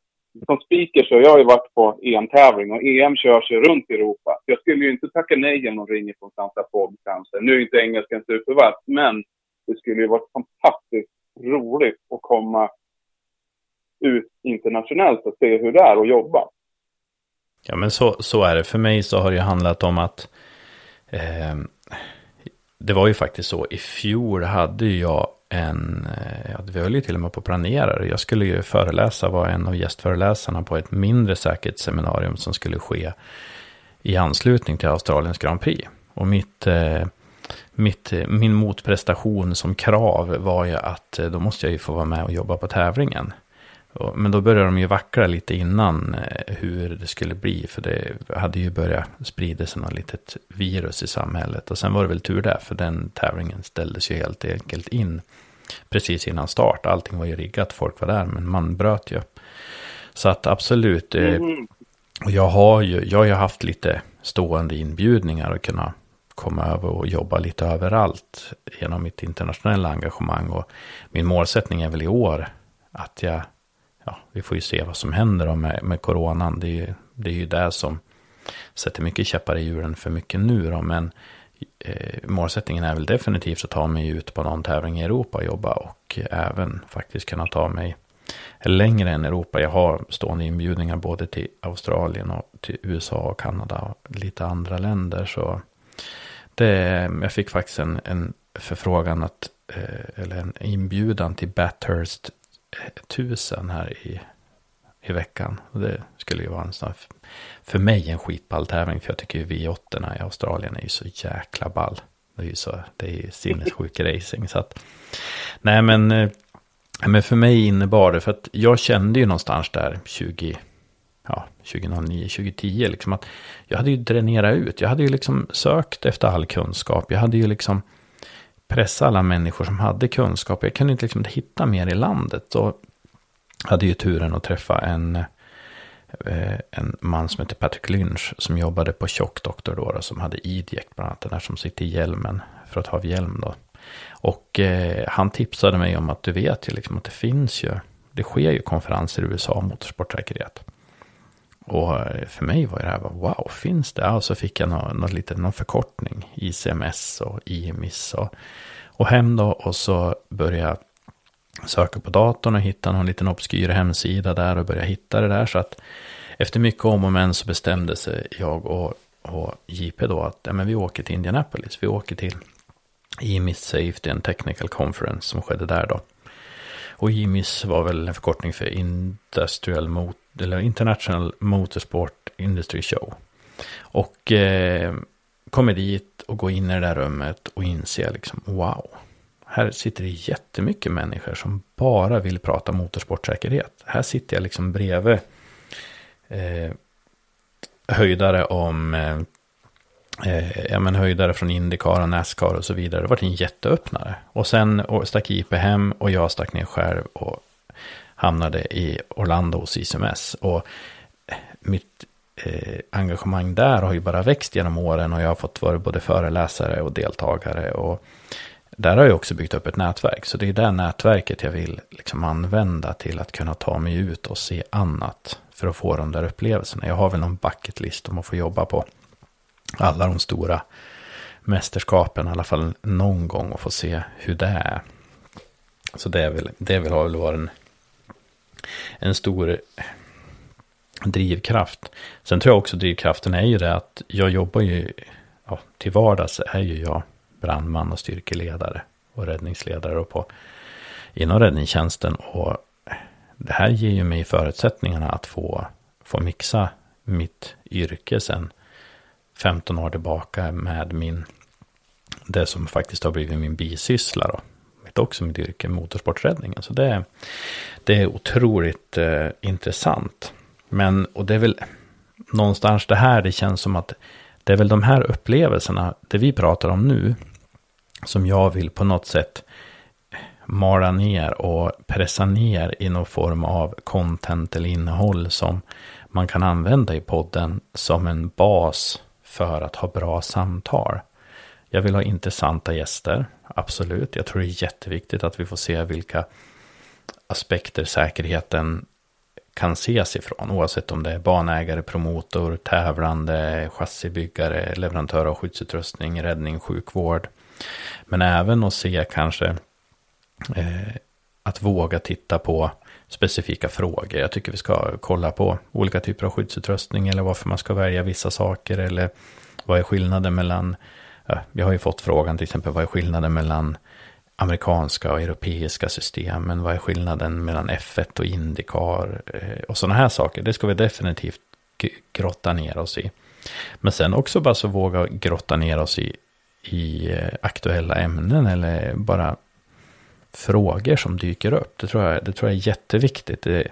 som speaker så jag har ju varit på EM-tävling och EM körs ju runt i Europa. Jag skulle ju inte tacka nej om någon ringer från Santa Fog kanske. Nu är inte engelskan supervass, men det skulle ju varit fantastiskt roligt att komma ut internationellt och se hur det är att jobba. Ja, men så, så är det. För mig så har det ju handlat om att eh, det var ju faktiskt så. I fjol hade jag en, eh, ja, vi höll ju till och med på att planera. Jag skulle ju föreläsa, vara en av gästföreläsarna på ett mindre säkerhetsseminarium som skulle ske i anslutning till Australiens Grand Prix. Och mitt, eh, mitt, eh, min motprestation som krav var ju att eh, då måste jag ju få vara med och jobba på tävlingen. Men då började de ju vackla lite innan hur det skulle bli. För det hade ju börjat sprida sig något litet virus i samhället. Och sen var det väl tur där, för den tävlingen ställdes ju helt enkelt in precis innan start. Allting var ju riggat, folk var där, men man bröt ju. Så att absolut. Mm. Och jag har ju, jag har ju haft lite stående inbjudningar att kunna komma över och jobba lite överallt genom mitt internationella engagemang. Och min målsättning är väl i år att jag, ja, vi får ju se vad som händer med, med coronan. Det är, ju, det är ju det som sätter mycket käppar i hjulen för mycket nu då, men eh, målsättningen är väl definitivt att ta mig ut på någon tävling i Europa och jobba och även faktiskt kunna ta mig längre än Europa. Jag har stående inbjudningar både till Australien och till USA och Kanada och lite andra länder. Så det, jag fick faktiskt en, en förfrågan att, eh, eller en inbjudan till Bathurst eh, 1000 här i, i veckan. Det skulle ju vara en sån för mig en skitball tävling. För jag tycker ju V8 i Australien är ju så jäkla ball. Det är ju så, det är ju sinnessjuk (laughs) racing. Så att, nej men, eh, men för mig innebar det, för att jag kände ju någonstans där 20, ja, 2009, 2010, liksom att jag hade ju dränerat ut. Jag hade ju liksom sökt efter all kunskap. Jag hade ju liksom pressat alla människor som hade kunskap. Jag kunde inte liksom hitta mer i landet. Och hade ju turen att träffa en, eh, Eh, en man som heter Patrick Lynch som jobbade på Tjockdoktor då, då som hade idjekt bland annat, den här som sitter i hjälmen för att ha hjälm då. Och eh, han tipsade mig om att du vet ju liksom att det finns ju, det sker ju konferenser i USA om motorsportsäkerhet. Och eh, för mig var det här, wow, finns det? Och så fick jag någon, någon, lite, någon förkortning, ICMS och IMIS och, och hem då. Och så började jag söka på datorn och hitta någon liten obskyr hemsida där och börja hitta det där. Så att efter mycket om och men så bestämde sig jag och, och JP då att ja, men vi åker till Indianapolis. Vi åker till IMIS Safety and Technical Conference som skedde där då. Och IMIS var väl en förkortning för Industrial Mot eller International Motorsport Industry Show. Och eh, kommer dit och går in i det där rummet och inser liksom wow. Här sitter det jättemycket människor som bara vill prata motorsportsäkerhet. Här sitter jag liksom bredvid eh, höjdare om eh, eh ja, men höjdare från Indycar och Nascar och så vidare. Det var en jätteöppnare. Och sen stack IP hem och jag stack ner själv och hamnade i Orlando hos ICMS. Och eh, mitt eh, engagemang där har ju bara växt genom åren och jag har fått vara både föreläsare och deltagare. Och där har jag också byggt upp ett nätverk. Så det är det nätverket jag vill liksom använda till att kunna ta mig ut och se annat. För att få de där upplevelserna. Jag har väl någon bucket list om att få jobba på alla de stora mästerskapen, i alla fall någon gång och få se hur det är. Så det, är väl, det vill ha väl varit en, en stor drivkraft. Sen tror jag också drivkraften är ju det att jag jobbar ju, ja, till vardags är ju jag brandman och styrkeledare och räddningsledare och på, inom räddningstjänsten. Och det här ger ju mig förutsättningarna att få, få mixa mitt yrke sen 15 år tillbaka med min, det som faktiskt har blivit min bisyssla då. Mitt också mitt yrke, motorsporträddningen. Så det, det är otroligt eh, intressant. Men, och det är väl någonstans det här det känns som att det är väl de här upplevelserna, det vi pratar om nu, som jag vill på något sätt mala ner och pressa ner i någon form av content eller innehåll som man kan använda i podden som en bas för att ha bra samtal. Jag vill ha intressanta gäster, absolut. Jag tror det är jätteviktigt att vi får se vilka aspekter säkerheten kan ses ifrån. Oavsett om det är banägare, promotor, tävlande, chassibyggare, leverantör av skyddsutrustning, räddning, sjukvård. Men även att se kanske eh, att våga titta på specifika frågor. Jag tycker vi ska kolla på olika typer av skyddsutrustning eller varför man ska välja vissa saker eller vad är skillnaden mellan, ja, vi har ju fått frågan till exempel, vad är skillnaden mellan amerikanska och europeiska systemen, vad är skillnaden mellan F1 och Indycar eh, och sådana här saker. Det ska vi definitivt grotta ner oss i. Men sen också bara så våga grotta ner oss i, i eh, aktuella ämnen eller bara frågor som dyker upp. Det tror jag, det tror jag är jätteviktigt. Det,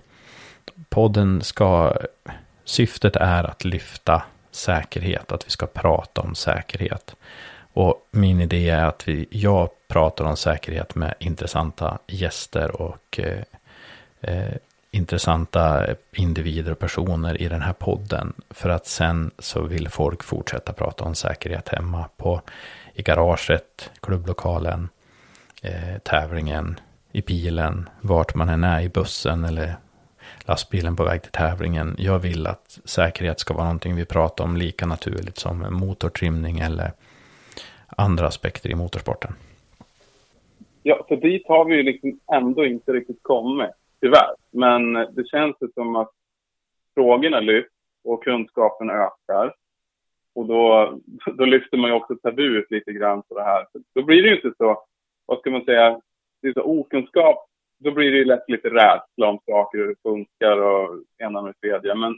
podden ska, syftet är att lyfta säkerhet, att vi ska prata om säkerhet. Och min idé är att vi, jag pratar om säkerhet med intressanta gäster och eh, eh, intressanta individer och personer i den här podden. För att sen så vill folk fortsätta prata om säkerhet hemma på, i garaget, klubblokalen, eh, tävlingen, i bilen, vart man än är, i bussen eller lastbilen på väg till tävlingen. Jag vill att säkerhet ska vara någonting vi pratar om lika naturligt som motortrimning eller andra aspekter i motorsporten. Ja, för dit har vi ju liksom ändå inte riktigt kommit, tyvärr. Men det känns ju som att frågorna lyfts och kunskapen ökar. Och då, (laughs) då lyfter man ju också tabut lite grann på det här. Då blir det ju inte så, vad ska man säga, det är så okunskap. Då blir det ju lätt lite rädsla om saker, hur det funkar och ena med tredje. Men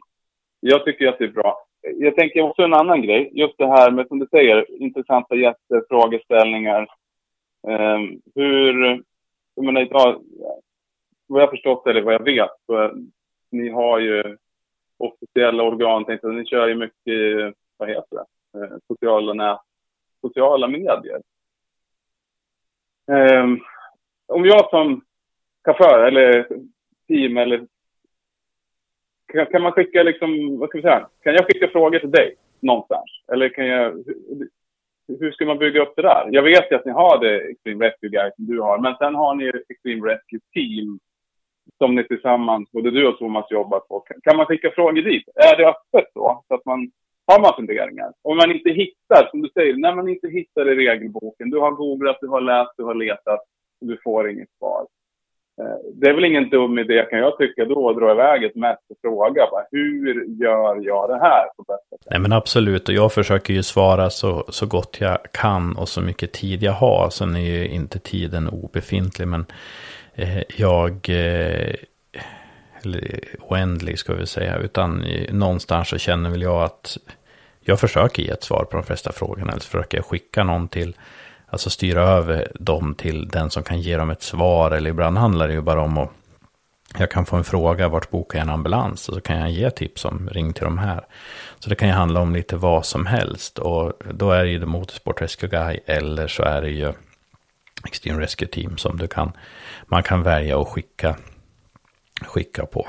jag tycker att det är bra. Jag tänker också en annan grej. Just det här med, som du säger, intressanta gäster, frågeställningar. Eh, hur, jag menar, idag, vad jag förstått eller vad jag vet, så ni har ju officiella organ, tänkte ni kör ju mycket, vad heter det, eh, sociala nät, sociala medier. Eh, om jag som chaufför eller team eller kan, kan, man skicka liksom, vad ska vi säga, kan jag skicka frågor till dig någonstans? Eller kan jag, hur, hur ska man bygga upp det där? Jag vet ju att ni har det Extreme Rescue Guide som du har, men sen har ni Extreme Rescue Team som ni tillsammans, både du och Thomas, jobbar på. Kan man skicka frågor dit? Är det öppet då? Så att man har man funderingar. Om man inte hittar, som du säger, när man inte hittar i regelboken. Du har googlat, du har läst, du har letat och du får inget svar. Eh, det är väl ingen dum idé kan jag tycka då att dra iväg ett mess och fråga bara, hur gör jag det här på bästa sätt? Nej men absolut och jag försöker ju svara så, så gott jag kan och så mycket tid jag har. Sen är ju inte tiden obefintlig men eh, jag eh, eller oändlig ska vi säga utan eh, någonstans så känner väl jag att jag försöker ge ett svar på de flesta frågorna eller så försöker jag skicka någon till alltså styra över dem till den som kan ge dem ett svar. Eller ibland handlar det ju bara om att jag kan få en fråga, vart bokar jag en ambulans? Och så kan jag ge tips om, ring till de här. Så det kan ju handla om lite vad som helst. Och då är det ju The Motorsport Rescue Guy eller så är det ju Extreme Rescue Team som du kan, man kan välja att skicka, skicka på.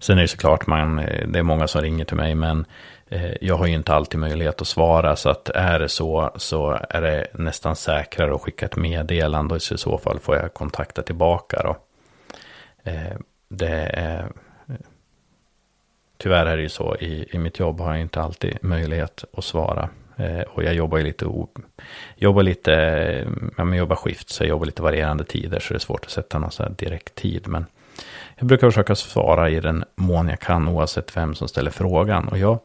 Sen är det såklart, man, det är många som ringer till mig, men eh, jag har ju inte alltid möjlighet att svara så att är det så så är det nästan säkrare att skicka ett meddelande och i så fall får jag kontakta tillbaka då. Eh, det är, tyvärr är det ju så i, i mitt jobb har jag inte alltid möjlighet att svara. Eh, och jag jobbar ju lite, jobbar lite, ja men jobbar skift så jag jobbar lite varierande tider så det är svårt att sätta någon så här direkt tid. Men jag brukar försöka svara i den mån jag kan oavsett vem som ställer frågan. Och jag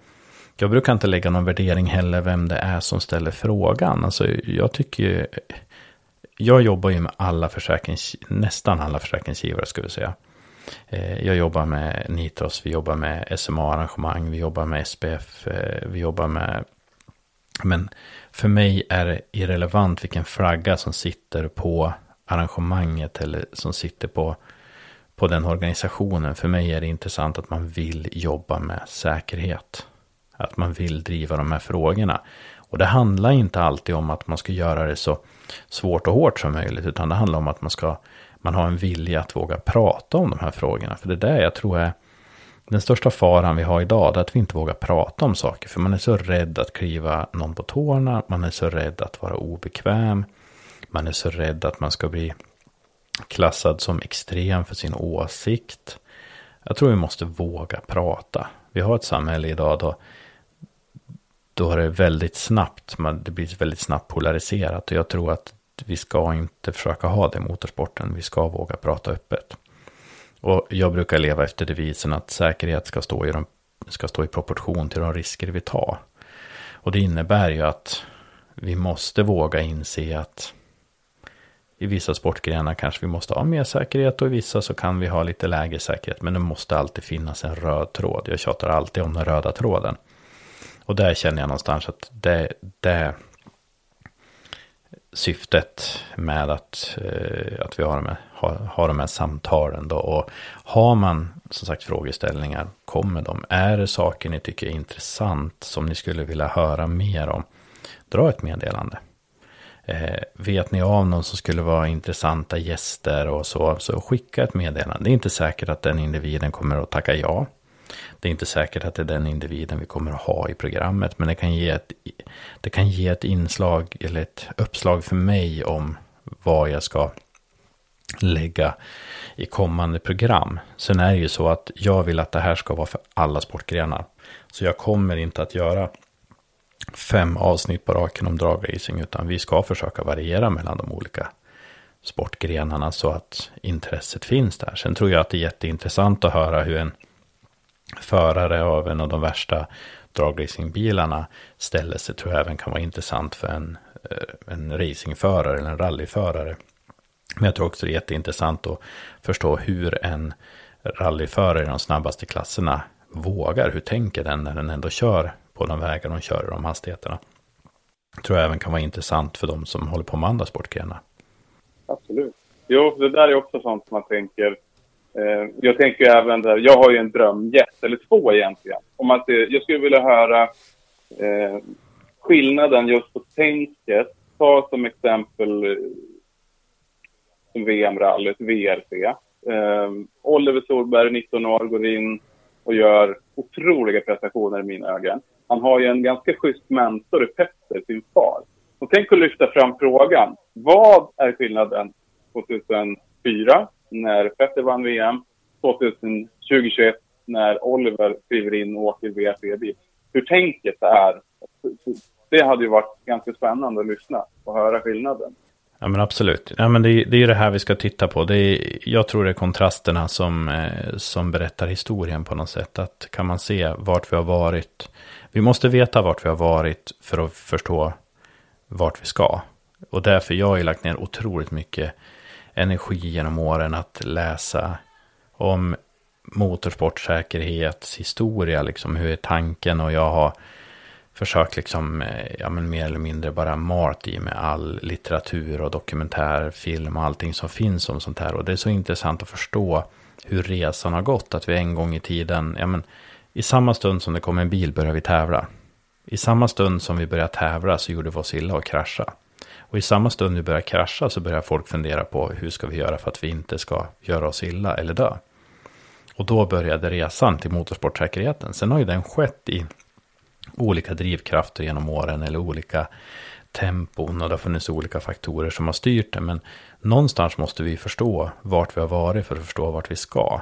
jag brukar inte lägga någon värdering heller vem det är som ställer frågan. Alltså jag tycker ju, jag jobbar ju med alla försäkrings, nästan alla försäkringsgivare skulle jag säga. Eh, jag jobbar med Nitros, vi jobbar med SMA-arrangemang, vi jobbar med SPF, eh, vi jobbar med... Men för mig är det irrelevant vilken flagga som sitter på arrangemanget eller som sitter på, på den organisationen. För mig är det intressant att man vill jobba med säkerhet. Att man vill driva de här frågorna. Och det handlar inte alltid om att man ska göra det så svårt och hårt som möjligt. Utan det handlar om att man ska man har en vilja att våga prata om de här frågorna. För det där jag tror är den största faran vi har idag. Det är att vi inte vågar prata om saker. För man är så rädd att kliva någon på tårna. Man är så rädd att vara obekväm. Man är så rädd att man ska bli klassad som extrem för sin åsikt. Jag tror vi måste våga prata. Vi har ett samhälle idag då då är det väldigt snabbt, det blir väldigt snabbt polariserat. Och jag tror att vi ska inte försöka ha det i motorsporten, vi ska våga prata öppet. Och jag brukar leva efter devisen att säkerhet ska stå i, de, ska stå i proportion till de risker vi tar. Och det innebär ju att vi måste våga inse att i vissa sportgrenar kanske vi måste ha mer säkerhet och i vissa så kan vi ha lite lägre säkerhet. Men det måste alltid finnas en röd tråd. Jag tjatar alltid om den röda tråden. Och där känner jag någonstans att det, det syftet med att, eh, att vi har de, här, har, har de här samtalen då. Och har man som sagt frågeställningar, kommer de. Är det saker ni tycker är intressant som ni skulle vilja höra mer om? Dra ett meddelande. Eh, vet ni av någon som skulle vara intressanta gäster och så, så skicka ett meddelande. Det är inte säkert att den individen kommer att tacka ja. Det är inte säkert att det är den individen vi kommer att ha i programmet, men det kan ge ett, det kan ge ett inslag eller ett uppslag för mig om vad jag ska lägga i kommande program. Sen är det ju så att jag vill att det här ska vara för alla sportgrenar. Så jag kommer inte att göra fem avsnitt på raken om dragracing, utan vi ska försöka variera mellan de olika sportgrenarna så att intresset finns där. Sen tror jag att det är jätteintressant att höra hur en förare av en av de värsta dragracingbilarna ställer sig, tror jag även kan vara intressant för en, eh, en racingförare eller en rallyförare. Men jag tror också det är jätteintressant att förstå hur en rallyförare i de snabbaste klasserna vågar. Hur tänker den när den ändå kör på de vägar de kör i de hastigheterna? Tror jag även kan vara intressant för de som håller på med andra sportgrenar. Absolut. Jo, det där är också sånt som man tänker. Eh, jag tänker även där, jag har ju en drömgäst, eller två egentligen. Om att det, jag skulle vilja höra eh, skillnaden just på tänket. Ta som exempel eh, som VM-rallyt, VRC. Eh, Oliver Solberg, 19 år, går in och gör otroliga prestationer i mina ögon. Han har ju en ganska schysst mentor i Petter, sin far. Och tänk att lyfta fram frågan. Vad är skillnaden 2004 när Petter vann VM, 2021 när Oliver kliver in och åker VFB-bil? Hur tänket är. Det hade ju varit ganska spännande att lyssna och höra skillnaden. Ja men absolut. Ja, men det, det är ju det här vi ska titta på. Det är, jag tror det är kontrasterna som, eh, som berättar historien på något sätt. Att kan man se vart vi har varit. Vi måste veta vart vi har varit för att förstå vart vi ska. Och därför jag har jag lagt ner otroligt mycket energi genom åren att läsa om motorsportsäkerhets historia, Liksom hur är tanken och jag har försökt liksom, eh, ja men mer eller mindre bara malt i med all litteratur och dokumentärfilm och allting som finns om sånt här. Och det är så intressant att förstå hur resan har gått. Att vi en gång i tiden, ja men i samma stund som det kom en bil började vi tävla. I samma stund som vi började tävla så gjorde vi oss illa och krascha. Och i samma stund vi började krascha så började folk fundera på hur ska vi göra för att vi inte ska göra oss illa eller dö. Och då började resan till motorsportsäkerheten. Sen har ju den skett i olika drivkrafter genom åren eller olika tempon och det har funnits olika faktorer som har styrt det. Men någonstans måste vi förstå vart vi har varit för att förstå vart vi ska.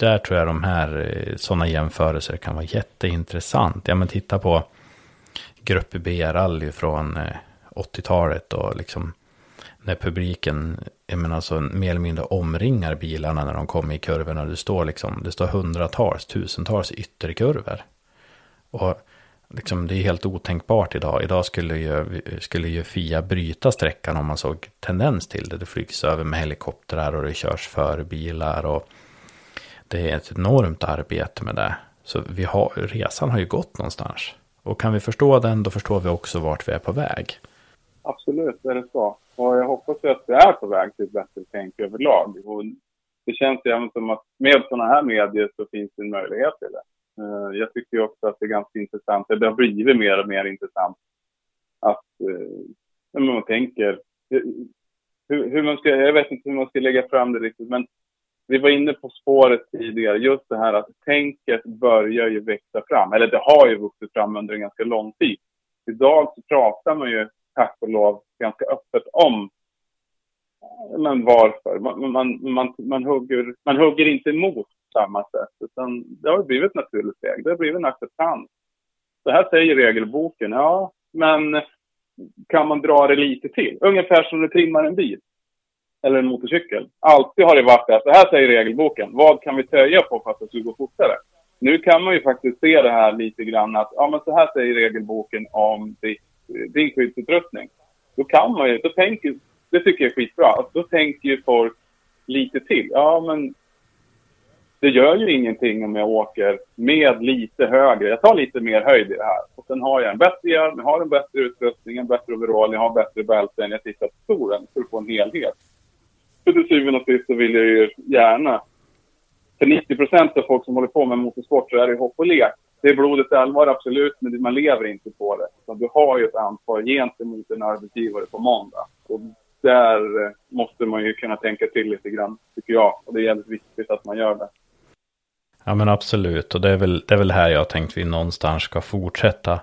Där tror jag de här eh, sådana jämförelser kan vara jätteintressant. Ja men titta på Grupp B-rally från eh, 80-talet och liksom när publiken jag menar alltså, mer eller mindre omringar bilarna när de kommer i kurvorna. Det står liksom, det står hundratals, tusentals ytterkurvor. Och liksom, det är helt otänkbart idag. Idag skulle ju, skulle ju Fia bryta sträckan om man såg tendens till det. Det flygs över med helikoptrar och det körs för bilar. Och det är ett enormt arbete med det. Så vi har, resan har ju gått någonstans. Och kan vi förstå den, då förstår vi också vart vi är på väg. Absolut, det är det så. Och jag hoppas ju att vi är på väg till ett bättre tänk överlag. Och det känns ju även som att med sådana här medier så finns det en möjlighet till det. Eh, jag tycker också att det är ganska intressant, det har blivit mer och mer intressant att eh, när man tänker, hur, hur, man ska, jag vet inte hur man ska lägga fram det riktigt, men vi var inne på spåret tidigare, just det här att tänket börjar ju växa fram, eller det har ju vuxit fram under en ganska lång tid. Idag så pratar man ju tack och lov ganska öppet om eh, men varför. Man, man, man, man, hugger, man hugger inte emot på samma sätt. Utan det har blivit ett naturligt steg. Det har blivit en acceptans. Så här säger regelboken. Ja, men kan man dra det lite till? Ungefär som du trimmar en bil. Eller en motorcykel. Alltid har det varit det. Så här säger regelboken. Vad kan vi töja på för att det ska gå fortare? Nu kan man ju faktiskt se det här lite grann att, ja men så här säger regelboken om din skyddsutrustning. Då kan man ju, då tänker, det tycker jag är skitbra. Alltså, då tänker ju folk lite till. Ja men det gör ju ingenting om jag åker med lite högre. Jag tar lite mer höjd i det här. Och sen har jag en bättre hjälm, jag har en bättre utrustning, en bättre overall, jag har bättre bälten. Jag tittar på stolen för att få en helhet. För till syvende och sist så vill jag ju gärna... För 90 procent av folk som håller på med motorsport så är det hopp och lek. Det är blodet allvar, absolut, men man lever inte på det. Så du har ju ett ansvar gentemot en arbetsgivare på måndag. Och där eh, måste man ju kunna tänka till lite grann, tycker jag. Och det är jävligt viktigt att man gör det. Ja men absolut, och det är väl, det är väl här jag tänkt vi någonstans ska fortsätta.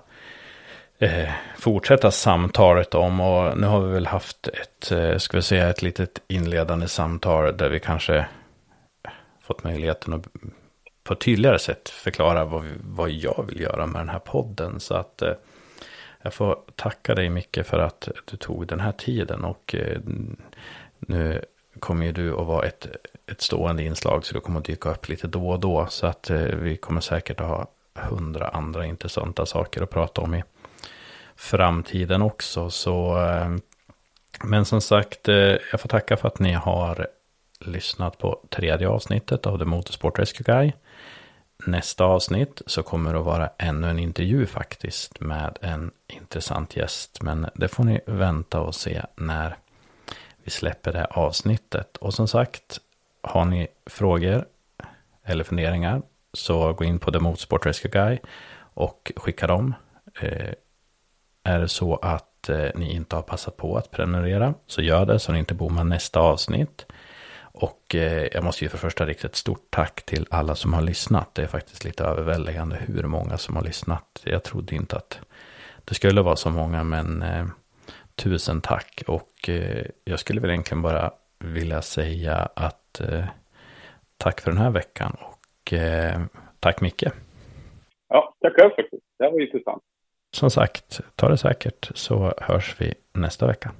Eh, fortsätta samtalet om och nu har vi väl haft ett, eh, ska vi säga ett litet inledande samtal där vi kanske fått möjligheten att på ett tydligare sätt förklara vad, vi, vad jag vill göra med den här podden. Så att eh, jag får tacka dig mycket för att du tog den här tiden och eh, nu kommer ju du att vara ett, ett stående inslag så du kommer att dyka upp lite då och då. Så att eh, vi kommer säkert att ha hundra andra intressanta saker att prata om i framtiden också. Så, eh, men som sagt, eh, jag får tacka för att ni har lyssnat på tredje avsnittet av The Motorsport Rescue Guy. Nästa avsnitt så kommer det att vara ännu en intervju faktiskt med en intressant gäst. Men det får ni vänta och se när vi släpper det avsnittet. Och som sagt, har ni frågor eller funderingar så gå in på The Motorsport Rescue Guy och skicka dem. Eh, är det så att eh, ni inte har passat på att prenumerera så gör det så ni inte bommar nästa avsnitt. Och eh, jag måste ju för första rikta ett stort tack till alla som har lyssnat. Det är faktiskt lite överväldigande hur många som har lyssnat. Jag trodde inte att det skulle vara så många, men eh, tusen tack. Och eh, jag skulle väl egentligen bara vilja säga att eh, tack för den här veckan och eh, tack Micke. Ja, tack själv faktiskt. Det här var intressant. Som sagt, ta det säkert så hörs vi nästa vecka.